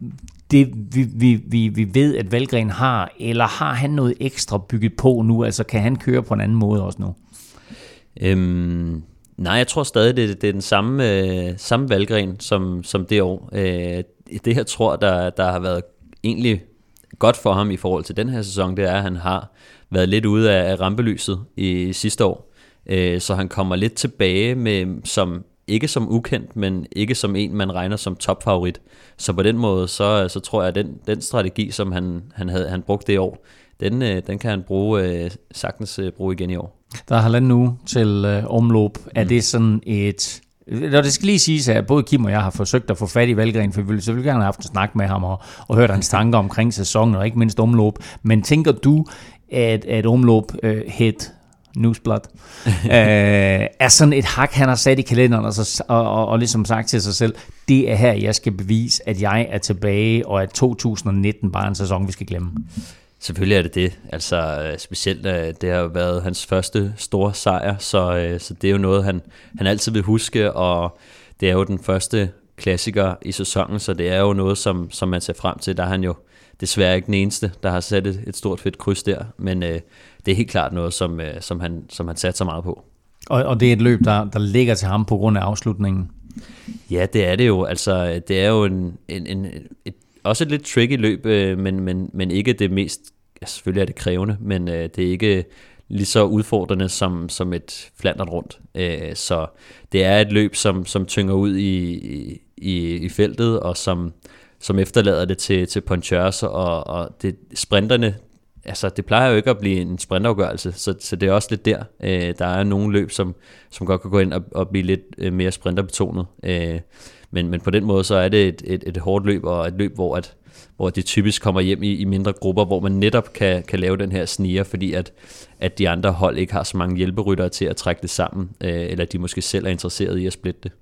det, vi, vi, vi, vi ved, at Valgren har, eller har han noget ekstra bygget på nu? Altså kan han køre på en anden måde også nu? Øhm, nej, jeg tror stadig, det, det er den samme, øh, samme valggren som, som det år. Øh, det jeg tror, der, der har været egentlig godt for ham i forhold til den her sæson, det er, at han har været lidt ude af rampelyset i sidste år. Øh, så han kommer lidt tilbage med som ikke som ukendt, men ikke som en, man regner som topfavorit. Så på den måde, så, så tror jeg, at den, den strategi, som han, han havde han brugt det år, den, øh, den kan han bruge, øh, sagtens øh, bruge igen i år. Der er halvanden uge til øh. Er mm. det sådan et... Når det skal lige siges, at både Kim og jeg har forsøgt at få fat i Valgren, for vi ville selvfølgelig gerne have haft en snak med ham og, og hørt hans tanker omkring sæsonen, og ikke mindst omløb. Men tænker du, at, at omløb øh, het Newsblad, øh, er sådan et hak, han har sat i kalenderen og, så, og, og, og ligesom sagt til sig selv, det er her, jeg skal bevise, at jeg er tilbage, og at 2019 bare er en sæson, vi skal glemme. Selvfølgelig er det det. Altså øh, specielt, øh, det har været hans første store sejr, så, øh, så det er jo noget, han, han altid vil huske, og det er jo den første klassiker i sæsonen, så det er jo noget, som, som man ser frem til. Der er han jo desværre ikke den eneste, der har sat et, et stort fedt kryds der, men øh, det er helt klart noget, som, øh, som, han, som han satte så meget på. Og, og det er et løb, der, der ligger til ham på grund af afslutningen? Ja, det er det jo. Altså, det er jo en, en, en, et, også et lidt tricky løb, øh, men, men, men ikke det mest, ja, selvfølgelig er det krævende, men øh, det er ikke lige så udfordrende som, som et flandert rundt. Øh, så det er et løb, som, som tynger ud i, i, i feltet, og som, som efterlader det til, til Ponchers, og, og det, sprinterne, altså det plejer jo ikke at blive en sprintafgørelse, så, så det er også lidt der. Øh, der er nogle løb, som, som godt kan gå ind og, og blive lidt øh, mere sprinterbetonet. Øh, men, men på den måde, så er det et, et, et hårdt løb, og et løb, hvor, at, hvor det typisk kommer hjem i, i mindre grupper, hvor man netop kan, kan lave den her sniger, fordi at, at de andre hold ikke har så mange hjælperyttere til at trække det sammen, øh, eller de måske selv er interesseret i at splitte det.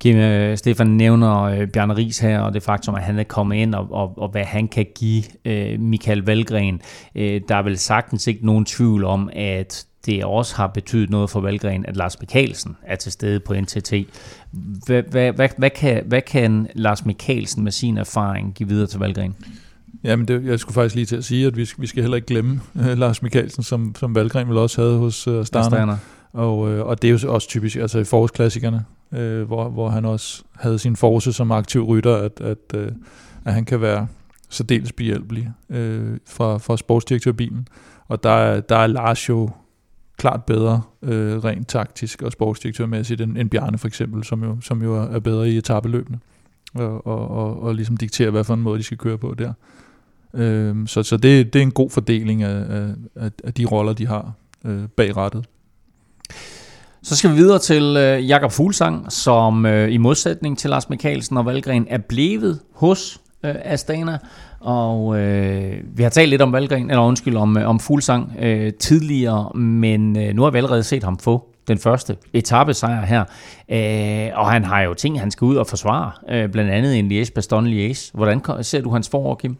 Kim, øh, Stefan nævner øh, Bjørn Ries her, og det faktum, at han er kommet ind, og, og, og hvad han kan give øh, Michael Valgren. Øh, der er vel sagtens ikke nogen tvivl om, at det også har betydet noget for Valgren, at Lars Mikkelsen er til stede på NTT. Hvad, hvad, hvad, hvad, kan, hvad kan Lars Mikkelsen med sin erfaring give videre til Valgren? Jamen, det, jeg skulle faktisk lige til at sige, at vi, vi skal heller ikke glemme uh, Lars Mikkelsen, som, som Valgren vel også havde hos uh, Starner. Og, uh, og det er jo også typisk altså i forårsklassikerne, uh, hvor, hvor han også havde sin force som aktiv rytter, at, at, uh, at han kan være særdeles behjælpelig uh, fra, fra sportsdirektørbilen. Og der, der er Lars jo klart bedre øh, rent taktisk og sportsdirektørmæssigt end, end Bjarne for eksempel, som jo, som jo er bedre i etabeløbene og, og, og, og ligesom diktere, hvad for en måde de skal køre på der. Øh, så så det, det er en god fordeling af, af, af de roller, de har øh, bag rettet. Så skal vi videre til øh, Jakob Fuglsang, som øh, i modsætning til Lars Mikkelsen og Valgren er blevet hos øh, Astana. Og øh, vi har talt lidt om Valgren, eller undskyld, om, øh, om Fuglsang øh, tidligere, men øh, nu har vi allerede set ham få den første etappesejr her. Øh, og han har jo ting, han skal ud og forsvare, øh, blandt andet en Liège-Bastogne-Liège. Hvordan ser du hans forår, Kim?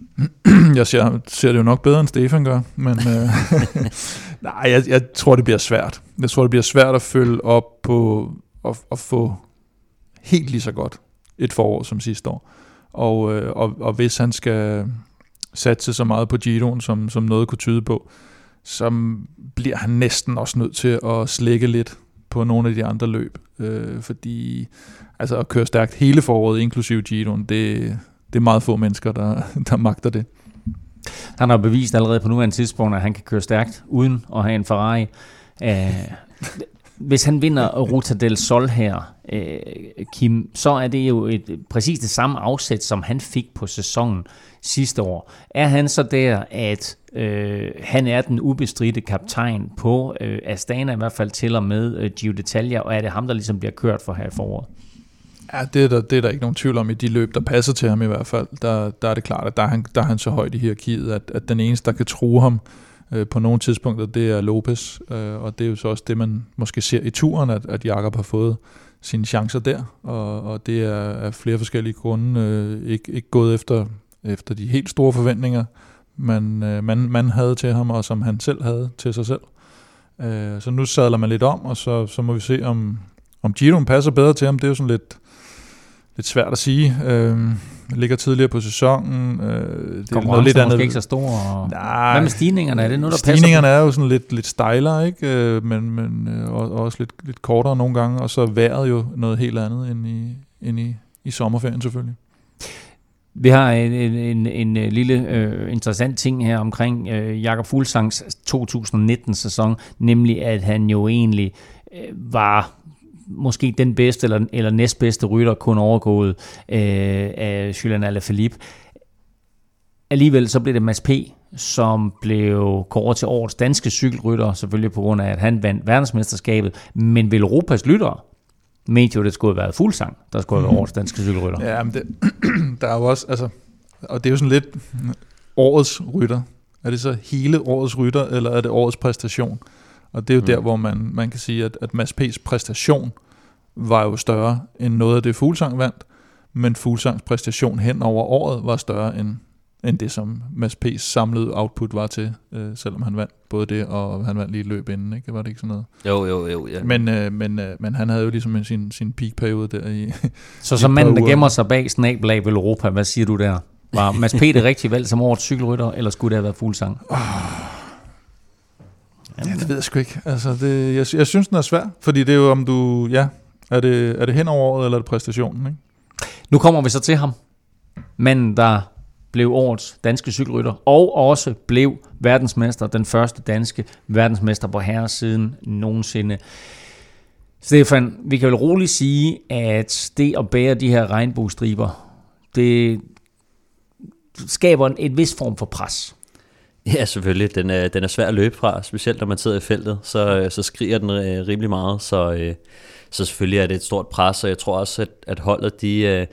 Jeg ser, ser det jo nok bedre, end Stefan gør, men øh, nej, jeg, jeg tror, det bliver svært. Jeg tror, det bliver svært at følge op på at, at få helt lige så godt et forår som sidste år. Og, øh, og, og hvis han skal satse så meget på Giroen, som, som noget kunne tyde på, så bliver han næsten også nødt til at slække lidt på nogle af de andre løb. Øh, fordi altså at køre stærkt hele foråret, inklusive Giroen, det, det er meget få mennesker, der, der magter det. Han har bevist allerede på nuværende tidspunkt, at han kan køre stærkt uden at have en Ferrari. Æh, hvis han vinder Ruta del Sol her, øh, Kim, så er det jo et, præcis det samme afsæt, som han fik på sæsonen sidste år. Er han så der, at øh, han er den ubestridte kaptajn på øh, Astana, i hvert fald til og med øh, Gio Detalja, og er det ham, der ligesom bliver kørt for her i foråret? Ja, det er, der, det er der ikke nogen tvivl om i de løb, der passer til ham i hvert fald. Der, der er det klart, at der er han, der er han så højt i hierarkiet, at, at den eneste, der kan true ham, øh, Øh, på nogle tidspunkter, det er Lopez, øh, og det er jo så også det, man måske ser i turen, at, at Jakob har fået sine chancer der, og, og det er af flere forskellige grunde øh, ikke, ikke gået efter, efter de helt store forventninger, man, øh, man, man havde til ham, og som han selv havde til sig selv. Øh, så nu sadler man lidt om, og så, så må vi se, om, om Giroen passer bedre til ham. Det er jo sådan lidt, lidt svært at sige. Øh, ligger tidligere på sæsonen. Øh, det er noget lidt andet. ikke så stor. Og... Nej, Hvad med stigningerne? Er det noget, der Stigningerne passer er jo sådan lidt, lidt stejlere, ikke? Øh, men, men øh, og, også lidt, lidt kortere nogle gange. Og så vejret jo noget helt andet end i, end i, i sommerferien selvfølgelig. Vi har en, en, en, en øh, lille øh, interessant ting her omkring øh, Jakob Fuglsangs 2019-sæson, nemlig at han jo egentlig øh, var måske den bedste eller, eller næstbedste rytter, kun overgået øh, af Julian Alaphilippe. Alligevel så blev det Mads P., som blev kåret til årets danske cykelrytter, selvfølgelig på grund af, at han vandt verdensmesterskabet, men vil Europas lyttere mente jo, det skulle have været fuldsang, der skulle have været mhm. årets danske cykelrytter. Ja, men det, der er jo også, altså, og det er jo sådan lidt årets rytter. Er det så hele årets rytter, eller er det årets præstation? Og det er jo mm. der, hvor man, man kan sige, at, at Mads P's præstation var jo større end noget af det Fuglsang vandt, men Fuglsangs præstation hen over året var større end, end det, som Mads P's samlede output var til, øh, selvom han vandt både det, og han vandt lige et løb inden, ikke? Var det ikke sådan noget? Jo, jo, jo. Ja. Men, øh, men, øh, men han havde jo ligesom sin, sin peak-periode der i Så som manden, der gemmer sig bag snabelag ved Europa, hvad siger du der? Var Mads P. det rigtige valg som årets cykelrytter, eller skulle det have været Fuglsang? Oh. Ja, det ved jeg sgu ikke. Altså, det, jeg, jeg synes, den er svær, fordi det er jo om du, ja, er det, er det hen over året, eller er det præstationen, ikke? Nu kommer vi så til ham. Manden, der blev årets danske cykelrytter, og også blev verdensmester, den første danske verdensmester på herre siden nogensinde. Stefan, vi kan vel roligt sige, at det at bære de her regnbuestriber, det skaber en, et vis form for pres. Ja, selvfølgelig. Den er, den er svær at løbe fra, specielt når man sidder i feltet, så, øh, så skriger den øh, rimelig meget, så, øh, så selvfølgelig er det et stort pres, og jeg tror også, at, at holdet, de, det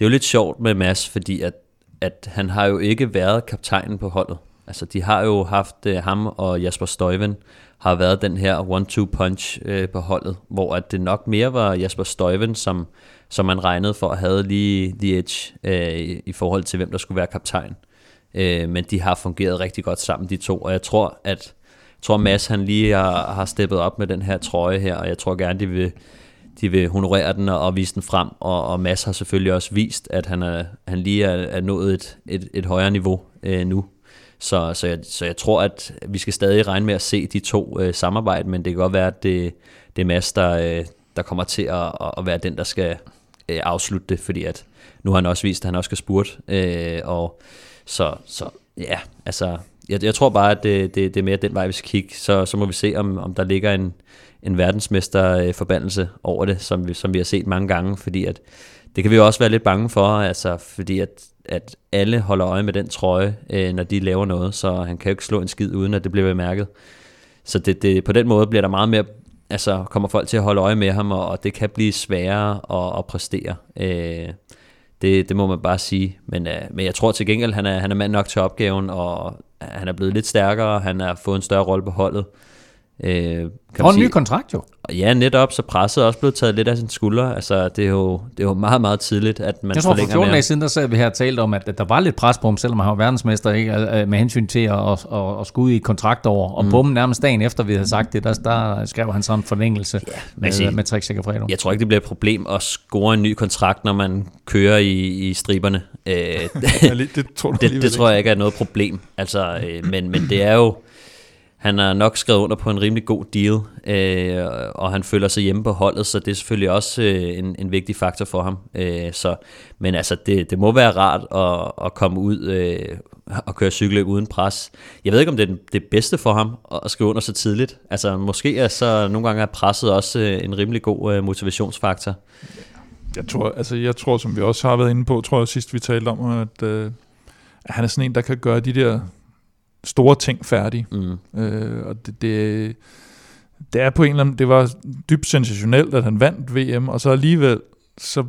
er jo lidt sjovt med Mads, fordi at, at han har jo ikke været kaptajnen på holdet. Altså, de har jo haft ham og Jasper Støjven har været den her one-two punch på holdet, hvor at det nok mere var Jasper Støjven, som, som man regnede for at have lige the edge øh, i, i forhold til, hvem der skulle være kaptajn. Øh, Øh, men de har fungeret rigtig godt sammen, de to, og jeg tror, at jeg tror Mads han lige har, har steppet op med den her trøje her, og jeg tror gerne, de vil, de vil honorere den og, og vise den frem, og, og Mads har selvfølgelig også vist, at han, er, han lige er, er nået et, et, et højere niveau øh, nu. Så, så, jeg, så jeg tror, at vi skal stadig regne med at se de to øh, samarbejde, men det kan godt være, at det, det er Mads, der, øh, der kommer til at, at være den, der skal øh, afslutte det, fordi at nu har han også vist, at han også skal spurte, øh, og så, så ja, altså, jeg, jeg tror bare, at det, det, det er mere den vej, vi skal kigge. Så, så må vi se, om, om der ligger en, en verdensmesterforbandelse over det, som vi, som vi har set mange gange, fordi at det kan vi jo også være lidt bange for, altså, fordi at, at alle holder øje med den trøje, øh, når de laver noget, så han kan jo ikke slå en skid, uden at det bliver bemærket. Så det, det, på den måde bliver der meget mere, altså kommer folk til at holde øje med ham, og, og det kan blive sværere at, at præstere. Øh, det, det må man bare sige. Men, øh, men jeg tror til gengæld, han er, han er mand nok til opgaven, og han er blevet lidt stærkere, han har fået en større rolle på holdet. Øh, kan og en ny kontrakt jo. Ja, netop, så presset er også blevet taget lidt af sin skulder. Altså, det er jo, det er jo meget, meget tidligt, at man Jeg tror, for 14 dage siden, der sad vi her og talte om, at, at der var lidt pres på ham, selvom han var verdensmester, ikke? med hensyn til at, at, at, at skulle ud i et kontraktår. Og mm. bum, nærmest dagen efter, vi havde sagt det, der, der skrev han sådan en forlængelse ja, med, sige, med Trek Fredo. Jeg tror ikke, det bliver et problem at score en ny kontrakt, når man kører i, i striberne. Øh, det, tror, det, det tror jeg ikke er noget problem. Altså, øh, men, men det er jo han har nok skrevet under på en rimelig god deal, øh, og han føler sig hjemme på holdet, så det er selvfølgelig også øh, en, en vigtig faktor for ham. Øh, så, men altså, det, det må være rart at, at komme ud øh, og køre cykeløb uden pres. Jeg ved ikke, om det er det bedste for ham at skrive under så tidligt. Altså, måske er så nogle gange er presset også øh, en rimelig god øh, motivationsfaktor. Jeg tror, altså, jeg tror, som vi også har været inde på, tror jeg sidst vi talte om, at, øh, at han er sådan en, der kan gøre de der store ting færdige. Mm. Øh, og det, det, det er på en eller anden, det var dybt sensationelt, at han vandt VM, og så alligevel, så,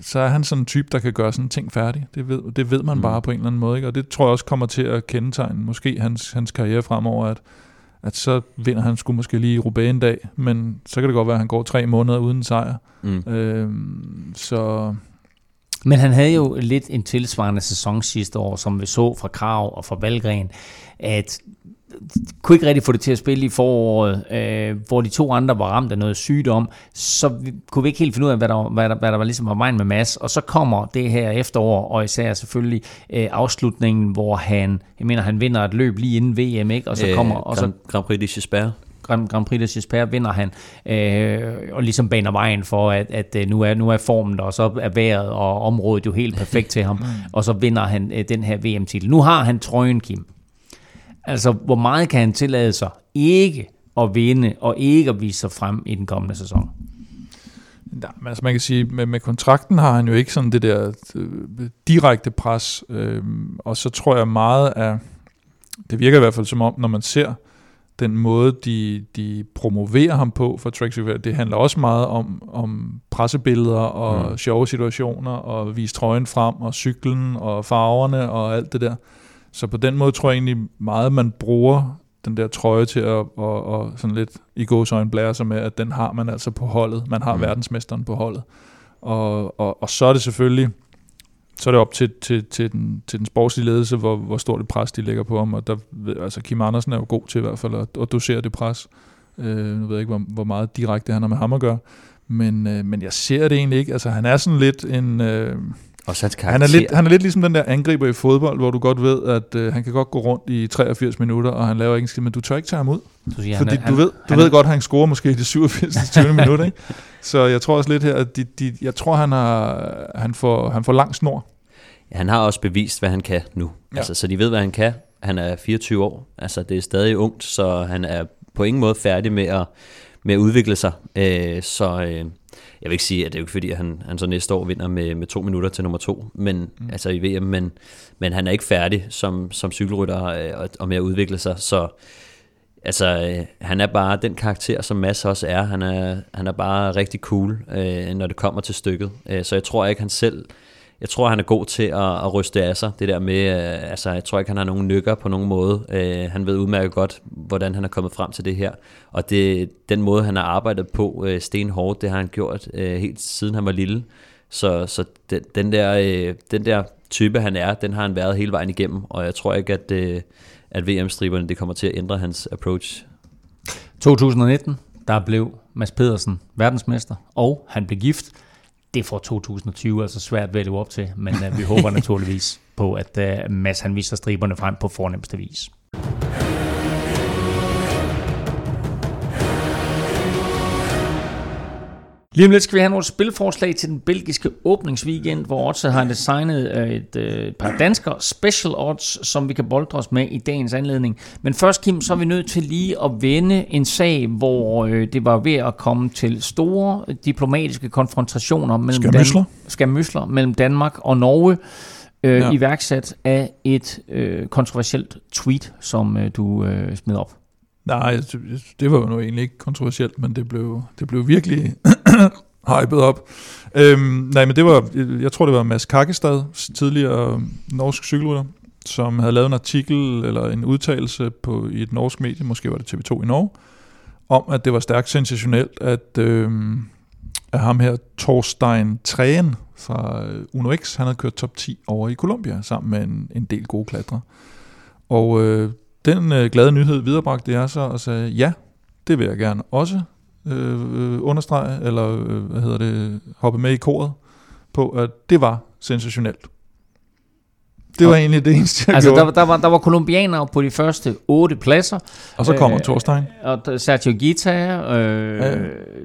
så er han sådan en type, der kan gøre sådan ting færdig. Det ved, det ved man mm. bare på en eller anden måde, ikke? og det tror jeg også kommer til at kendetegne måske hans, hans karriere fremover, at, at så vinder han skulle måske lige i Roubaix en dag, men så kan det godt være, at han går tre måneder uden sejr. Mm. Øh, så men han havde jo lidt en tilsvarende sæson sidste år, som vi så fra Krav og fra Valgren, at kunne ikke rigtig få det til at spille i foråret, øh, hvor de to andre var ramt af noget sygdom, så vi, kunne vi ikke helt finde ud af, hvad der, hvad der, hvad der var ligesom var vejen med Mads. Og så kommer det her efterår, og især selvfølgelig øh, afslutningen, hvor han, jeg mener, han vinder et løb lige inden VM, ikke? Og så øh, kommer... Og så, Grand Prix de Gisbert. Grand, Grand Prix de Gisbert vinder han, øh, og ligesom baner vejen for, at, at øh, nu, er, nu er formen der, og så er vejret og området jo helt perfekt til ham, og så vinder han øh, den her VM-titel. Nu har han trøjen, Kim. Altså, hvor meget kan han tillade sig ikke at vinde, og ikke at vise sig frem i den kommende sæson? Ja, men altså man kan sige, med, med kontrakten har han jo ikke sådan det der øh, direkte pres, øh, og så tror jeg meget af, det virker i hvert fald som om, når man ser den måde, de, de promoverer ham på for Trek det handler også meget om, om pressebilleder og mm. sjove situationer, og vise trøjen frem, og cyklen, og farverne, og alt det der. Så på den måde tror jeg egentlig meget, man bruger den der trøje til at og, og sådan lidt i gåsøjne blære sig med, at den har man altså på holdet. Man har mm. verdensmesteren på holdet. Og, og, og så er det selvfølgelig så er det op til, til, til, den, til den sportslige ledelse, hvor, hvor stort et pres de lægger på ham, og der, altså Kim Andersen er jo god til i hvert fald at, at dosere det pres. Øh, nu ved jeg ikke, hvor, hvor meget direkte han har med ham at gøre, men, øh, men jeg ser det egentlig ikke. Altså han er sådan lidt en... Øh, også hans han er, lidt, han er lidt ligesom den der angriber i fodbold, hvor du godt ved, at øh, han kan godt gå rundt i 83 minutter, og han laver ikke skid, men du tør ikke tage ham ud. Du siger, fordi han, du ved, du han, ved godt, at han scorer måske i det 87. 20. minut, ikke? Så jeg tror også lidt her, at de, de, jeg tror, han, har, han, får, han får lang snor. Han har også bevist, hvad han kan nu. Ja. Altså, så de ved, hvad han kan. Han er 24 år. Altså, det er stadig ungt, så han er på ingen måde færdig med at, med at udvikle sig. Øh, så... Øh, jeg vil ikke sige, at det er jo ikke fordi, at han, han så næste år vinder med, med to minutter til nummer to, men, mm. altså i VM, men, men han er ikke færdig som, som cykelrytter øh, og, og med at udvikle sig, så altså, øh, han er bare den karakter, som Mads også er. Han er, han er bare rigtig cool, øh, når det kommer til stykket. Øh, så jeg tror ikke, han selv jeg tror, han er god til at, at ryste af sig. Det der med, øh, altså, jeg tror ikke, han har nogen nykker på nogen måde. Øh, han ved udmærket godt, hvordan han er kommet frem til det her. Og det, den måde, han har arbejdet på øh, stenhårdt, det har han gjort øh, helt siden han var lille. Så, så den, den, der, øh, den der type, han er, den har han været hele vejen igennem. Og jeg tror ikke, at, øh, at VM-striberne det kommer til at ændre hans approach. 2019, der blev Mads Pedersen verdensmester, og han blev gift det får 2020 altså svært ved at leve op til, men uh, vi håber naturligvis på, at uh, Mads han viser striberne frem på fornemmeste vis. Lige om lidt skal vi have nogle spilforslag til den belgiske åbningsweekend, hvor også har designet øh, et, et par danskere special odds, som vi kan boldre os med i dagens anledning. Men først, Kim, så er vi nødt til lige at vende en sag, hvor øh, det var ved at komme til store diplomatiske konfrontationer mellem, Dan- skamysler mellem Danmark og Norge. Øh, ja. iværksat af et øh, kontroversielt tweet, som øh, du øh, smed op. Nej, det var jo nu egentlig ikke kontroversielt, men det blev, det blev virkelig hypet op. Øhm, nej, men det var, jeg tror det var Mads Kakkestad, tidligere norsk cykelrytter, som havde lavet en artikel eller en udtalelse på, i et norsk medie, måske var det TV2 i Norge, om at det var stærkt sensationelt, at, øhm, at ham her, Thorstein Træen fra øh, Uno X, han havde kørt top 10 over i Colombia sammen med en, en del gode klatre. Og øh, den øh, glade nyhed viderebragte jeg så og sagde, ja, det vil jeg gerne også øh, understrege, eller øh, hvad hedder det, hoppe med i koret på, at det var sensationelt. Det var egentlig det eneste, jeg altså, gjorde. Der, der, var, der var kolumbianere på de første otte pladser. Og så kommer øh, Thorstein. Og Sergio Gita, øh, ja.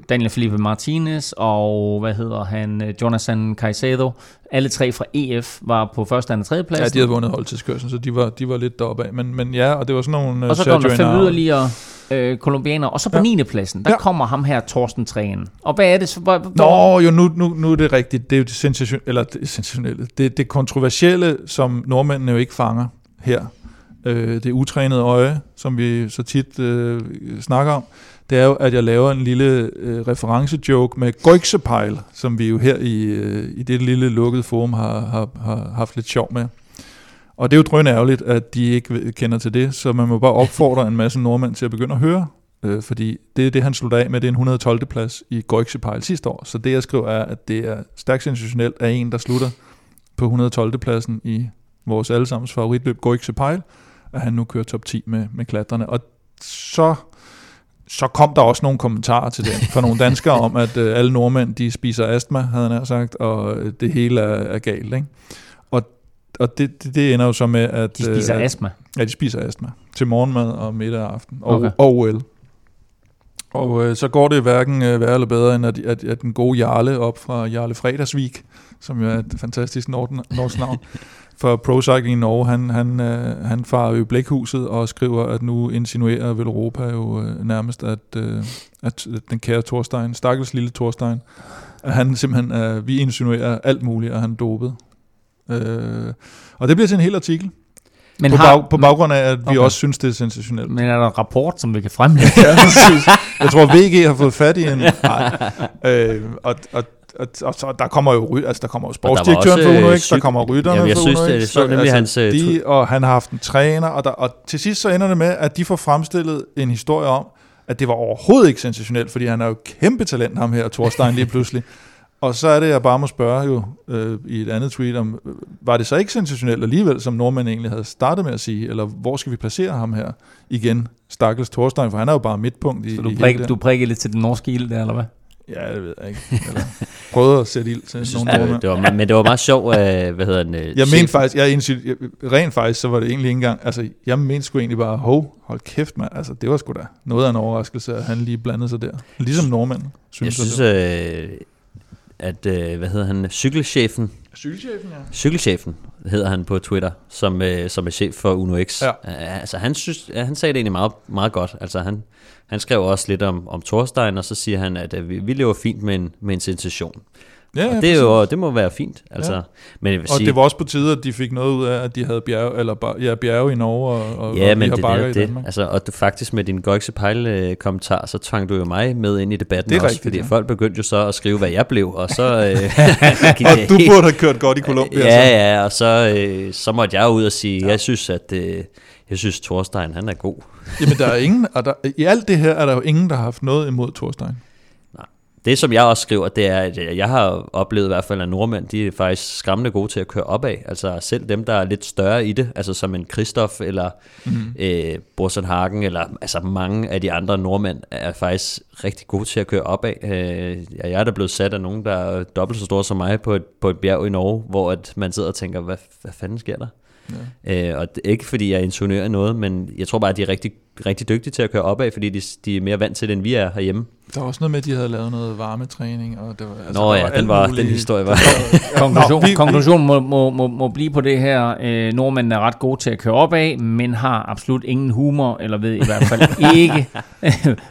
Daniel Felipe Martinez og hvad hedder han, øh, Jonathan Caicedo. Alle tre fra EF var på første, anden og tredje plads. Ja, de havde vundet holdtidskørsel, så de var, de var lidt deroppe af. Men, men ja, og det var sådan nogle... Og så kom der fem yderligere øh, kolumbianere. Og så på ja. 9. pladsen, der ja. kommer ham her, Torsten Træen. Og hvad er det så? Hvor, Nå, jo, nu, nu, nu er det rigtigt. Det er jo det, sensation, eller det, sensationelle. Det, det kontroversielle, som nordmændene jo ikke fanger her. Øh, det utrænede øje, som vi så tit øh, snakker om det er jo, at jeg laver en lille øh, referencejoke med Goiksepejl, som vi jo her i, øh, i det lille lukkede forum har, har, har haft lidt sjov med. Og det er jo drøn ærgerligt, at de ikke kender til det, så man må bare opfordre en masse nordmænd til at begynde at høre, øh, fordi det er det, han slutter af med, det er en 112. plads i Goiksepejl sidste år. Så det, jeg skriver, er, at det er stærkt sensationelt af en, der slutter på 112. pladsen i vores allesammens favoritløb Goiksepejl, at han nu kører top 10 med, med klatrene. Og så så kom der også nogle kommentarer til det fra nogle danskere om, at øh, alle nordmænd de spiser astma, havde han sagt, og øh, det hele er, er galt. Ikke? Og, og det, det, det ender jo så med, at... De spiser øh, astma? Ja, de spiser astma. Til morgenmad og middag og aften. Og, okay. og OL. Og øh, så går det hverken øh, værre eller bedre, end at, at, at den gode Jarle op fra Jarle Fredagsvik, som jo er et fantastisk norsk navn, for Pro Cycling i Norge, han, han, øh, han farer jo blækhuset og skriver, at nu insinuerer vel Europa jo øh, nærmest, at, øh, at den kære Thorstein, stakkels lille Thorstein, at han simpelthen, øh, vi insinuerer alt muligt, at han dopet. Øh, og det bliver til en hel artikel. Men på, har, bag, på baggrund af, at vi okay. også synes, det er sensationelt. Men er der en rapport, som vi kan fremlægge? ja, Jeg tror, VG har fået fat i en... Nej. Øh, og, og og, og så der kommer jo altså der kommer jo sportsdirektøren for Uno X, der kommer rytterne ja, jeg for synes, Uno X. Det, så nemlig altså, hans, øh, de, og han har haft en træner, og, der, og til sidst så ender det med, at de får fremstillet en historie om, at det var overhovedet ikke sensationelt, fordi han er jo kæmpe talent, ham her, Thorstein, lige pludselig. Og så er det, jeg bare må spørge jo øh, i et andet tweet, om øh, var det så ikke sensationelt alligevel, som nordmænd egentlig havde startet med at sige, eller hvor skal vi placere ham her igen? Stakkels Thorstein, for han er jo bare midtpunkt i Så du, i prik, du prikker lidt til den norske ild der, eller hvad? Ja, det ved jeg ikke. Eller prøvede at sætte ild til nogle Ja, det var, men det var meget sjovt, øh, hvad hedder den? øh, Jeg mente faktisk, jeg, indsy- jeg, rent faktisk, så var det egentlig ikke engang, altså jeg mente sgu egentlig bare, hov, hold kæft mand, altså det var sgu da noget af en overraskelse, at han lige blandede sig der. Ligesom nordmænd, Jeg synes synes, det. øh, at, øh, hvad hedder han, cykelchefen, Cykelchefen, ja. cykelchefen hedder han på Twitter, som, øh, som er chef for Uno X. Ja. Altså han, synes, han sagde det egentlig meget, meget godt. Altså han, han skrev også lidt om, om Thorstein, og så siger han, at øh, vi, vi lever fint med en, med en sensation. Ja, og ja, det, er jo, det må være fint. Altså, Ja. Men jeg vil Og sige, det var også på tide, at de fik noget ud af, at de havde bjerge, eller ja, bjerge i Norge, og, og, Ja, og men vi har det bakker er i det. Danmark. Altså, og du faktisk med din Goikse Pejl kommentar, så tvang du jo mig med ind i debatten Det er også, rigtigt, fordi ja. folk begyndte jo så at skrive, hvad jeg blev, og så øh, Og det du burde have kørt godt i Colombia. så. Ja, ja, og så, øh, så måtte jeg ud og sige, ja. jeg synes, at øh, jeg synes, Thorstein, han er god. Jamen, der er ingen, og der, i alt det her er der jo ingen, der har haft noget imod Thorstein. Det, som jeg også skriver, det er, at øh, jeg har oplevet i hvert fald, at nordmænd, de er faktisk skræmmende gode til at køre opad. Altså selv dem, der er lidt større i det, altså som en Christoph eller mm. øh, Borsen Hagen, eller altså mange af de andre nordmænd, er faktisk rigtig gode til at køre opad. Øh, jeg er da blevet sat af nogen, der er dobbelt så store som mig på et, på et bjerg i Norge, hvor at man sidder og tænker, hvad, hvad fanden sker der? Ja. Øh, og det ikke fordi jeg insinuerer noget, men jeg tror bare, at de er rigtig, rigtig dygtige til at køre opad, fordi de, de er mere vant til det, end vi er herhjemme. Der var også noget med, at de havde lavet noget varmetræning. Og det var, altså, Nå der ja, alt den, var, den historie var... Konklusion, Nå, vi- konklusion må, må, må, må blive på det her. Øh, nordmændene er ret gode til at køre opad, men har absolut ingen humor, eller ved i hvert fald ikke,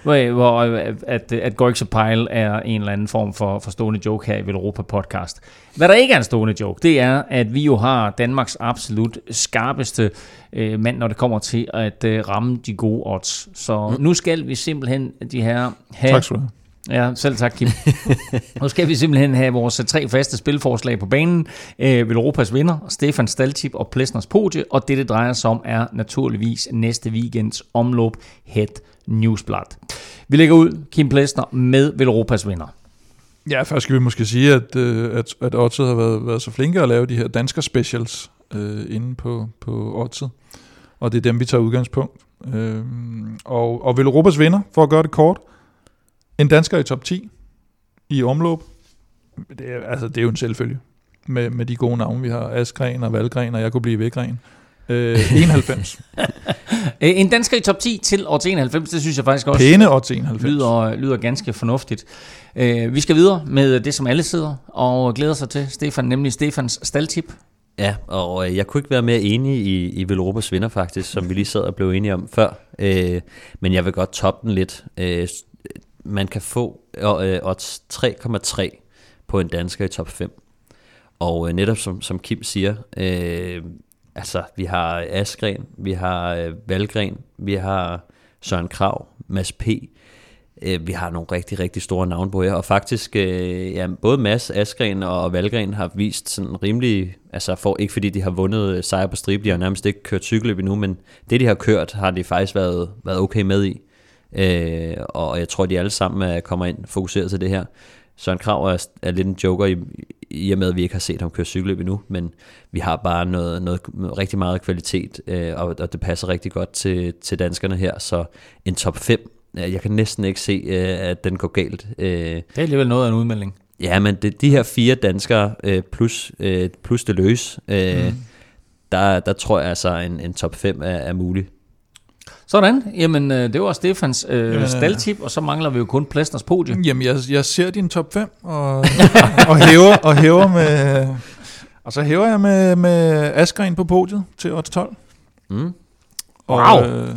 hvor, at, at Gorks Pile er en eller anden form for, for stående joke her i Velropa podcast. Hvad der ikke er en stående joke, det er, at vi jo har Danmarks absolut skarpeste øh, mand, når det kommer til at øh, ramme de gode odds. Så nu skal vi simpelthen de her have... Tak skal du have. Ja, selv tak, Kim. nu skal vi simpelthen have vores tre faste spilforslag på banen. Øh, Velropas vinder, Stefan Staltip og Plesners podie, og det, det drejer sig om, er naturligvis næste weekends omløb Head Newsblad. Vi lægger ud Kim Plesner med Velropas vinder. Ja, først skal vi måske sige, at, øh, at, at Oddset har været, været så flinke at lave de her dansker specials øh, inde på, på Oddset. Og det er dem, vi tager udgangspunkt. Øh, og, og Velropas vinder, for at gøre det kort, en dansker i top 10 i omløb. Det er, altså, det er jo en selvfølge. Med, med de gode navne, vi har. Askren og Valgren, og jeg kunne blive vækren. Øh, 91. Øh, en dansker i top 10 til år 91, det synes jeg faktisk også Pæne odds 91. lyder, lyder ganske fornuftigt. Øh, vi skal videre med det, som alle sidder og glæder sig til, Stefan, nemlig Stefans Staltip. Ja, og øh, jeg kunne ikke være mere enig i, i Velropas vinder faktisk, som vi lige sad og blev enige om før. Øh, men jeg vil godt toppe den lidt. Øh, øh man kan få øh, odds 3,3 på en dansker i top 5. Og øh, netop som, som Kim siger, øh, altså vi har Askren, vi har øh, Valgren, vi har Søren Krav, Mads P., Øh, vi har nogle rigtig, rigtig store navne på her, og faktisk, øh, ja, både Mads, Askren og Valgren har vist sådan rimelig, altså for, ikke fordi de har vundet øh, sejr på stribe, de har nærmest ikke kørt cykelløb endnu, men det de har kørt, har de faktisk været, været okay med i. Øh, og jeg tror, de alle sammen kommer ind fokuseret til det her. Søren Krav er, er lidt en joker i, i og med, at vi ikke har set ham køre cykelløb endnu, men vi har bare noget, noget, rigtig meget kvalitet, øh, og, og det passer rigtig godt til, til danskerne her, så en top 5 jeg kan næsten ikke se, øh, at den går galt. Øh, Det er alligevel noget af en udmelding. Ja, men det, de her fire danskere øh, plus, øh, plus det løs, øh, mm. der, der tror jeg altså, en, en top 5 er, er mulig. Sådan, jamen øh, det var Stefans øh, Jamen, øh, staltip, og så mangler vi jo kun Plesners podie. Jamen, jeg, jeg ser din top 5, og, og, hæver, og hæver med... Og så hæver jeg med, med Askren på podiet til 8-12. Mm. Og, Wow. Øh,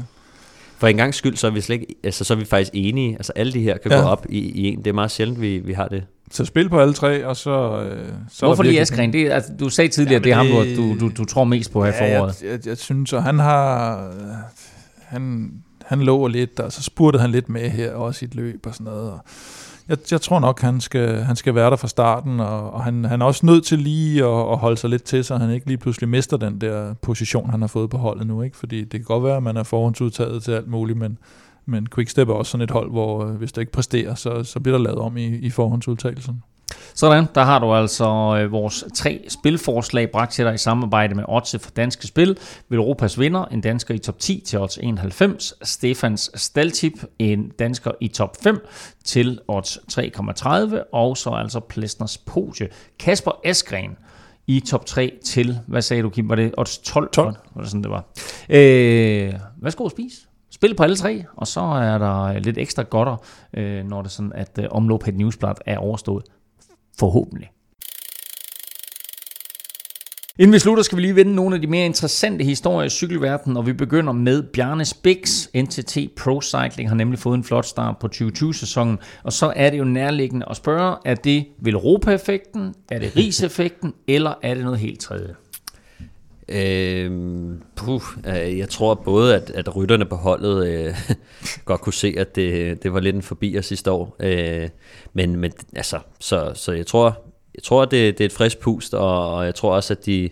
For en gang skyld, så er vi slet ikke, altså, så er vi faktisk enige. Altså alle de her kan Ja. gå op i, i en. Det er meget sjældent, vi, vi har det. så spil på alle tre, og så... Øh, så Hvorfor lige virkelig- Askren? Det, altså, du sagde tidligere, at det er ham, du, det- du, du, du tror mest på her Ja, foråret. jeg, jeg, jeg synes, at han har... øh, Han, han lå lidt, og så spurgte han lidt med her, også i et løb og sådan noget. Og jeg, jeg tror nok, han skal, han skal være der fra starten, og, og han, han er også nødt til lige at, at holde sig lidt til, så han ikke lige pludselig mister den der position, han har fået på holdet nu. Ikke? Fordi det kan godt være, at man er forhåndsudtaget til alt muligt, men, men Quickstep er også sådan et hold, hvor øh, hvis det ikke præsterer, så, så bliver der lavet om i, i forhåndsudtagelsen. Sådan, der har du altså øh, vores tre spilforslag bragt til dig i samarbejde med Odds for Danske Spil. Europas vinder, en dansker i top 10 til odds 91. Stefans Staltip, en dansker i top 5 til odds 3,30. Og så altså Plesners Poge. Kasper Askren i top 3 til, hvad sagde du Kim, var det odds 12? 12. Var det sådan, det var. Øh, værsgo at spise. Spil på alle tre, og så er der lidt ekstra godter, øh, når det sådan, at øh, omlop et newsblad er overstået. Forhåbentlig. Inden vi slutter, skal vi lige vende nogle af de mere interessante historier i cykelverdenen, og vi begynder med Bjarne Spix. NTT Pro Cycling har nemlig fået en flot start på 2020-sæsonen, og så er det jo nærliggende at spørge, er det Velropa-effekten, er det Ris-effekten, eller er det noget helt tredje? Øh, puh, øh, jeg tror både, at, at rytterne på holdet øh, godt kunne se, at det, det var lidt en forbi os sidste år. Øh, men, men altså, så, så jeg tror, jeg tror at det, det er et frisk pust, og, og jeg tror også, at de,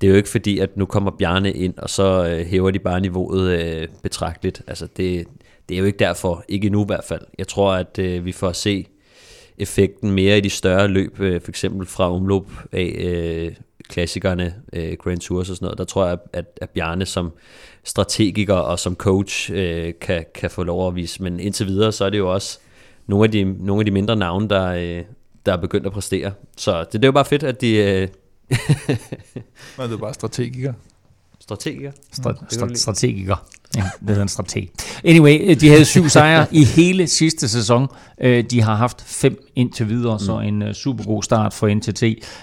det er jo ikke fordi, at nu kommer Bjarne ind, og så øh, hæver de bare niveauet øh, betragteligt. Altså, det, det er jo ikke derfor, ikke nu i hvert fald. Jeg tror, at øh, vi får at se effekten mere i de større løb, øh, for eksempel fra omløb af øh, klassikerne, øh, Grand Tours og sådan noget, der tror jeg, at, at Bjarne som strategiker og som coach øh, kan, kan få lov at vise. Men indtil videre, så er det jo også nogle af de, nogle af de mindre navne, der, øh, der er begyndt at præstere. Så det, det er jo bare fedt, at de... Øh, Men det er bare strategiker. strategiker. Stra- stra- strategiker. Ja, det hedder en strateg. Anyway, øh, de havde syv sejre i hele sidste sæson. Øh, De har haft fem indtil videre, så en øh, super god start for NTT,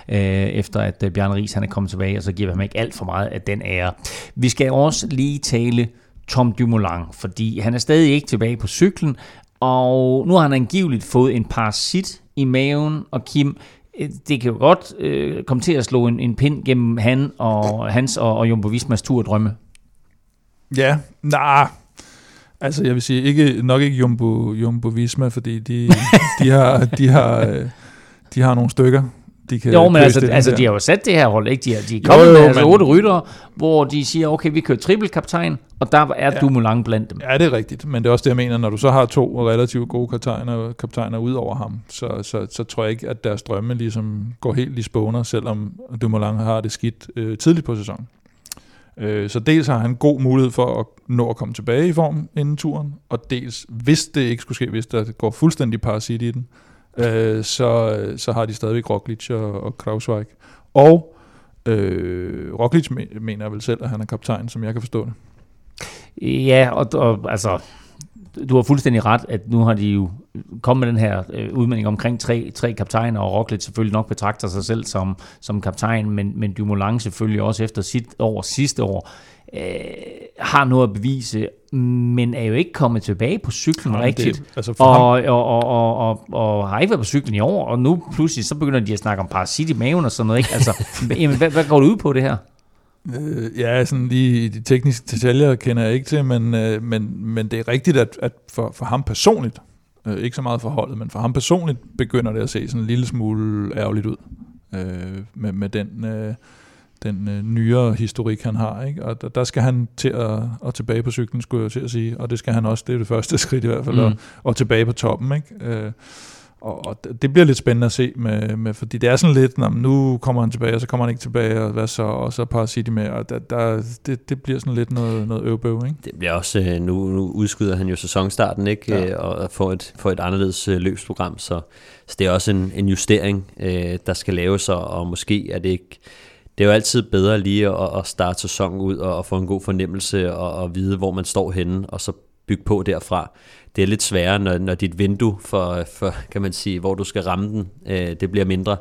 efter at Bjarne Ries han er kommet tilbage, og så giver ham ikke alt for meget af den ære. Vi skal også lige tale Tom Dumoulin, fordi han er stadig ikke tilbage på cyklen, og nu har han angiveligt fået en parasit i maven, og Kim, det kan jo godt øh, komme til at slå en, en pind gennem han og hans og, og Jumbo Vismas turdrømme. Ja, nej. Altså, jeg vil sige, ikke, nok ikke Jumbo, Jumbo Visma, fordi de, de, har, de, har, øh, de har nogle stykker, de kan Jo, men altså, altså der. de har jo sat det her hold, ikke? De, har, de er kommet Jo, med jo, altså men- otte ryttere, hvor de siger, okay, vi kører trippelkaptajn, og der er ja. Dumoulin blandt dem. Ja, det er rigtigt, men det er også det, jeg mener, når du så har to relativt gode kaptajner, kaptajner ud over ham, så, så, så tror jeg ikke, at deres drømme ligesom går helt i spåner, selvom Dumoulin har det skidt øh, tidligt på sæsonen. Øh, så dels har han god mulighed for at nå at komme tilbage i form inden turen, og dels, hvis det ikke skulle ske, hvis der går fuldstændig parasit i den, øh, så, så har de stadigvæk Roglic og, og Krausweig. Og øh, Roglic mener vel selv, at han er kaptajn, som jeg kan forstå det. Ja, og, og altså, du har fuldstændig ret, at nu har de jo kommet med den her øh, udmelding omkring tre, tre kaptajner, og Roglic selvfølgelig nok betragter sig selv som, som kaptajn, men, men Dumoulin selvfølgelig også efter sit år, sidste år, øh, har noget at bevise, men er jo ikke kommet tilbage på cyklen Nej, rigtigt. det- altså og, og, og, og, og, og har ikke været på cyklen i år, og nu pludselig så begynder de at snakke om parasit i maven og sådan noget. Ikke? Altså, jamen, hvad, hvad går du ud på det her? Øh, ja, sådan lige de tekniske detaljer kender jeg ikke til, men, øh, men, men det er rigtigt, at, at for, for ham personligt, øh, ikke så meget for holdet, men for ham personligt begynder det at se sådan en lille smule ærgerligt ud øh, med, med den, øh, den øh, nyere historik, han har. Ikke? Og der, der skal han til at, at tilbage på cyklen, skulle jeg til at sige, og det skal han også, det er det første skridt i hvert fald, Mm. og, og tilbage på toppen. Ikke? Øh, og, og det- bliver lidt spændende at se, med, med, fordi det er sådan lidt, "Nå, men nu kommer han tilbage, og så kommer han ikke tilbage, og hvad så, og så Parasiti med, og der, der, det, det bliver sådan lidt noget, noget øvbøv, ikke? Det bliver også, øh, nu, nu udskyder han jo sæsonstarten, ikke? Ja. Ja. Og får et, får et anderledes øh, løbsprogram, så, så det er også en, en justering, øh, der skal laves, og, og måske er det ikke, det er jo altid bedre lige at, at starte sæsonen ud og, og få en god fornemmelse og, og vide, hvor man står henne, og så bygge på derfra. Det er lidt sværere, når, når dit vindue for, for, kan man sige, hvor du skal ramme den, øh, det bliver mindre.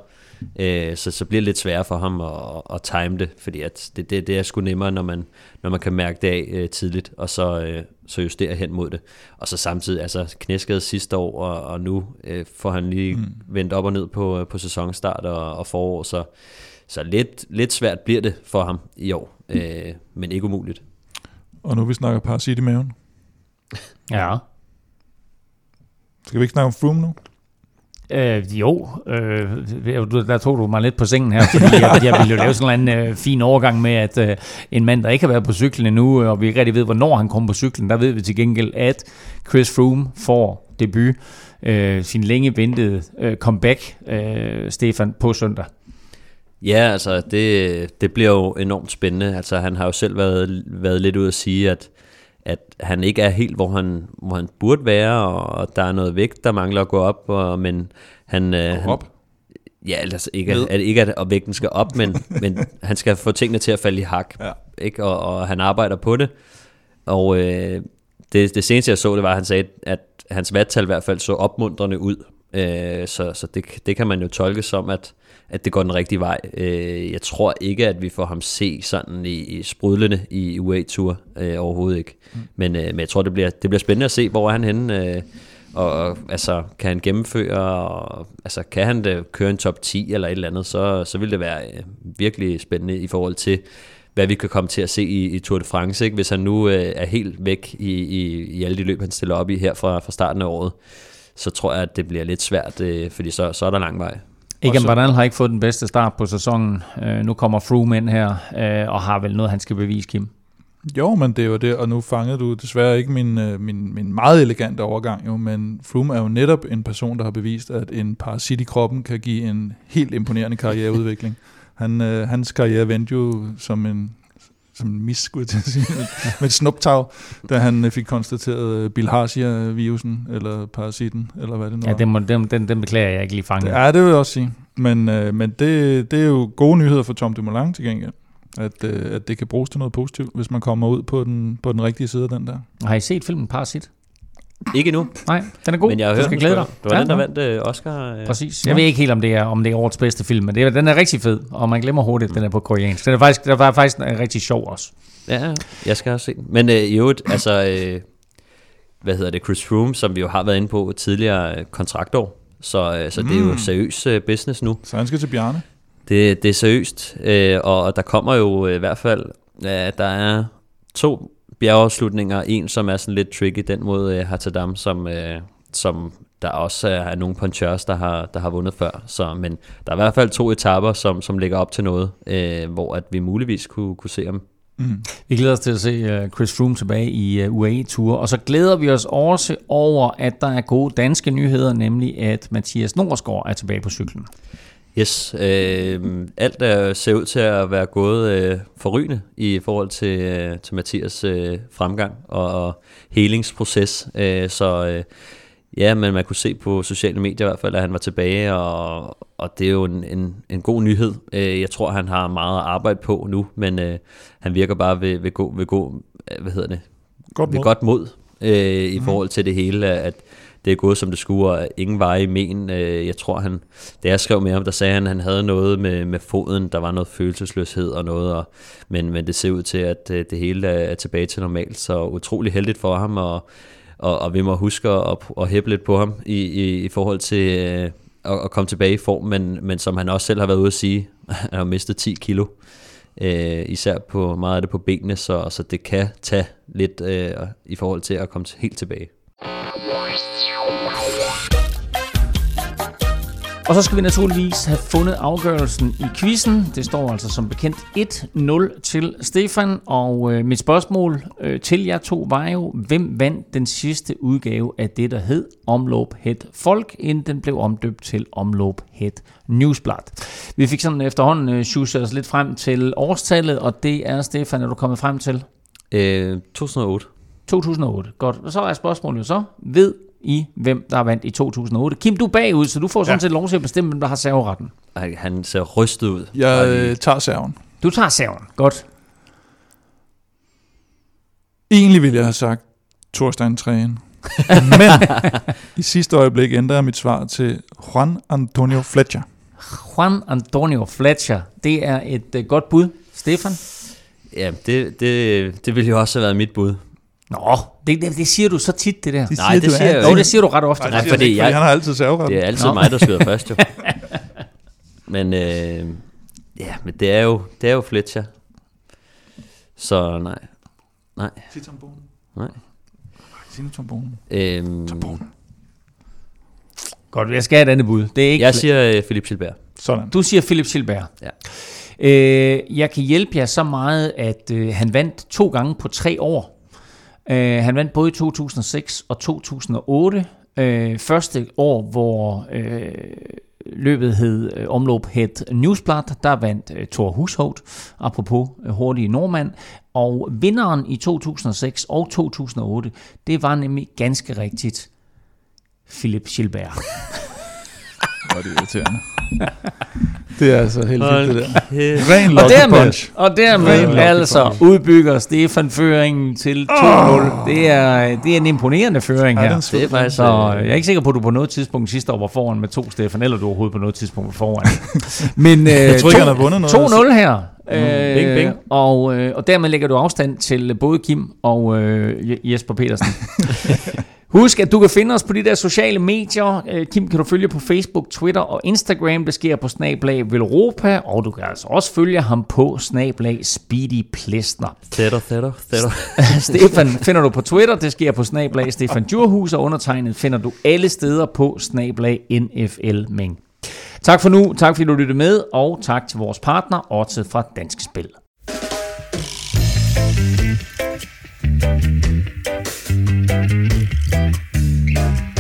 Øh, så, så bliver det lidt sværere for ham at, at time det, fordi at det, det, det er sgu nemmere, når man, når man kan mærke det af øh, tidligt, og så, øh, så justere hen mod det. Og så samtidig, altså knæskade sidste år, og, og nu øh, får han lige mm. vendt op og ned på, på sæsonstart og, og forår, så, så lidt, lidt svært bliver det for ham i år, øh, men ikke umuligt. Og nu vi snakker Parasit i maven. Ja. Skal vi ikke snakke om Froome nu? Øh, jo, øh, du- der tog du mig lidt på sengen her, fordi jeg, jeg ville jo lave sådan en øh, fin overgang med, at øh, en mand, der ikke har været på cyklen endnu, øh, og vi ikke rigtig ved, hvornår han kommer på cyklen, der ved vi til gengæld, at Chris Froome får debut, øh, sin længe ventede øh, comeback, øh, Stefan, på søndag. Ja, altså det, det bliver jo enormt spændende. Altså han har jo selv været, været lidt ude at sige, at, at han ikke er helt, hvor han, hvor han burde være, og der er noget vægt, der mangler at gå op, og, men han... Øh, han op? Ja, altså ikke, at, at, ikke at, at vægten skal op, men, men han skal få tingene til at falde i hak, ja. ikke? Og, og han arbejder på det. Og øh, det, det seneste jeg så, det var, at han sagde, at hans vattal i hvert fald så opmuntrende ud. Øh, så så det, det kan man jo tolke som, at, at det går den rigtige vej. Øh, jeg tror ikke, at vi får ham se sådan i, i sprudlende i UA-tur øh, overhovedet ikke. Mm. Men, øh, men jeg tror, det bliver, det bliver spændende at se, hvor er han henne. Øh, og, og altså, kan han gennemføre, og, altså, kan han det, køre en top 10 eller et eller andet, så, så vil det være øh, virkelig spændende i forhold til, hvad vi kan komme til at se i, i Tour de France, ikke? hvis han nu øh, er helt væk i, i, i alle de løb, han stiller op i her fra, fra starten af året, så tror jeg, at det bliver lidt svært, øh, fordi så, så er der lang vej. Egan Bernal har ikke fået den bedste start på sæsonen. Øh, nu kommer Froome ind her, øh, og har vel noget, han skal bevise, Kim. Jo, men det er jo det, og nu fangede du desværre ikke min, øh, min, min meget elegante overgang, jo, men Froome er jo netop en person, der har bevist, at en parasit i kroppen kan give en helt imponerende karriereudvikling. Han, øh, hans karriere vendte jo som en, som en mis, skulle jeg til at sige, med, et snuptag, da han øh, fik konstateret øh, bilharzia-virusen, eller parasitten, eller hvad det nu Ja, den, må, den, den, den beklager jeg ikke lige fanget. Ja, det vil jeg også sige. Men, øh, men det, det er jo gode nyheder for Tom Dumoulin til gengæld. At, øh, at det kan bruges til noget positivt, hvis man kommer ud på den, på den rigtige side af den der. Har I set filmen Parasit? Ikke nu. Nej, den er god. Men jeg har du hørt, skal glæde dig. Det var ja, den, der vandt øh, Oscar. Ja. Præcis. Jeg ved ikke helt, om det er, om det er årets bedste film, men det er, den er rigtig fed, og man glemmer hurtigt, at den er på koreansk. Den er faktisk, den er faktisk rigtig sjov også. Ja, jeg skal også se den. Men øh, i øvrigt, altså, øh, hvad hedder det, Chris Froome, som vi jo har været inde på tidligere øh, kontraktår, så, øh, så mm. det er jo seriøs øh, business nu. Så han skal til Bjarne? Det, det er seriøst, øh, og der kommer jo øh, i hvert fald, øh, der er to bjergeafslutninger. En, som er sådan lidt tricky, den mod øh, Hatadam, som, øh, som der også er nogle punchers, der har, der har vundet før. Så, men der er i hvert fald to etapper, som, som ligger op til noget, øh, hvor at vi muligvis kunne, kunne se ham. Mm. Vi glæder os til at se øh, Chris Froome tilbage i øh, UAE-tur, og så glæder vi os også over, at der er gode danske nyheder, nemlig at Mathias Norsgaard er tilbage på cyklen. Yes, øh, alt er, ser ud til at være gået øh, forrygende i forhold til, øh, til Mathias øh, fremgang og, og helingsproces. Øh, så øh, ja, men man kunne se på sociale medier i hvert fald, at han var tilbage, og, og det er jo en, en, en god nyhed. Øh, jeg tror, han har meget at arbejde på nu, men øh, han virker bare ved, ved, gå, ved gå, hvad hedder det? Godt mod. Ved godt mod øh, i mm. forhold til det hele, at det er gået som det skulle, og ingen veje i men. Øh, jeg tror, han, da jeg skrev med ham, der sagde han, at han havde noget med, med foden, der var noget følelsesløshed og noget, og, men, men det ser ud til, at øh, det hele er, er tilbage til normalt, så utrolig heldigt for ham, og, og, og vi må huske at, at hæppe lidt på ham i, i, i forhold til øh, at, at komme tilbage i form, men, men som han også selv har været ude at sige, han har mistet 10 kilo. Øh, især på meget af det på benene, så, så det kan tage lidt øh, i forhold til at komme helt tilbage. Og så skal vi naturligvis have fundet afgørelsen i quizzen. Det står altså som bekendt 1-0 til Stefan. Og øh, mit spørgsmål øh, til jer to var jo, hvem vandt den sidste udgave af det, der hed Omloop Het Folk, inden den blev omdøbt til Omloop Het Newsblad. Vi fik sådan efterhånden øh, os lidt frem til årstallet, og det er, Stefan, er du kommet frem til? Øh, 2008. 2008, godt. Og så er spørgsmålet jo så, ved i, hvem der har vandt i 2008. Kim, du er bagud, så du får sådan ja. set lov til at bestemme, hvem der har serveretten. Han ser rystet ud. Jeg øh, tager serven. Du tager serven, godt. Egentlig ville jeg have sagt Thorstein Træen. Men i sidste øjeblik ændrer jeg mit svar til Juan Antonio Fletcher. Juan Antonio Fletcher, det er et uh, godt bud. Stefan? Ja, det, det, det ville jo også have været mit bud. Nå, det, det, det siger du så tit, det der. Det Nej, det siger jeg jo det siger du ret ofte. Nej, fordi, fordi jeg, han har altid serveret. Det er altid Nå. mig, der skyder først, jo. Men, øh, ja, men det er jo, det er jo Fletcher. Så nej. Nej. Sig trombonen. Nej. Sig nu trombonen. Øhm, trombonen. Godt, jeg skal have et andet bud. Det er ikke jeg siger uh, Philip Gilbert. Sådan. Du siger Philip Gilbert. Ja. Øh, jeg kan hjælpe jer så meget, at øh, han vandt to gange på tre år. Uh, han vandt både i 2006 og 2008. Øh, første år, hvor øh, løbet hed øh, omløb hed Newsblad, der vandt øh, Thor Hushovd, apropos øh, hurtige nordmand, og vinderen i 2006 og 2008, det var nemlig ganske rigtigt Philip Gilbert. Hvor er det irriterende. det er altså helt vildt, det der. Ren og dermed, og dermed altså udbygger Stefan føringen til 2-0. Oh. Det, er, det er en imponerende føring her. Det er faktisk, Så jeg er ikke sikker på, at du på noget tidspunkt sidste år var foran med to, Stefan, eller du overhovedet på noget tidspunkt var foran. Men jeg tror ikke, han har vundet noget. 2-0 her. Mm, bing, bing. Og, øh, og dermed lægger du afstand til både Kim og øh, Jesper Petersen. Husk, at du kan finde os på de der sociale medier. Øh, Kim kan du følge på Facebook, Twitter og Instagram. Det sker på Snablag Velropa, og du kan altså også følge ham på Snablag Speedy Plesner. Tætter, tætter, tætter. Stefan finder du på Twitter, det sker på Snablag Stefan Djurhus, og undertegnet finder du alle steder på Snablag NFL Ming. Tak for nu, tak fordi du lyttede med, og tak til vores partner, Otze fra Dansk Spil. thank you Thank you.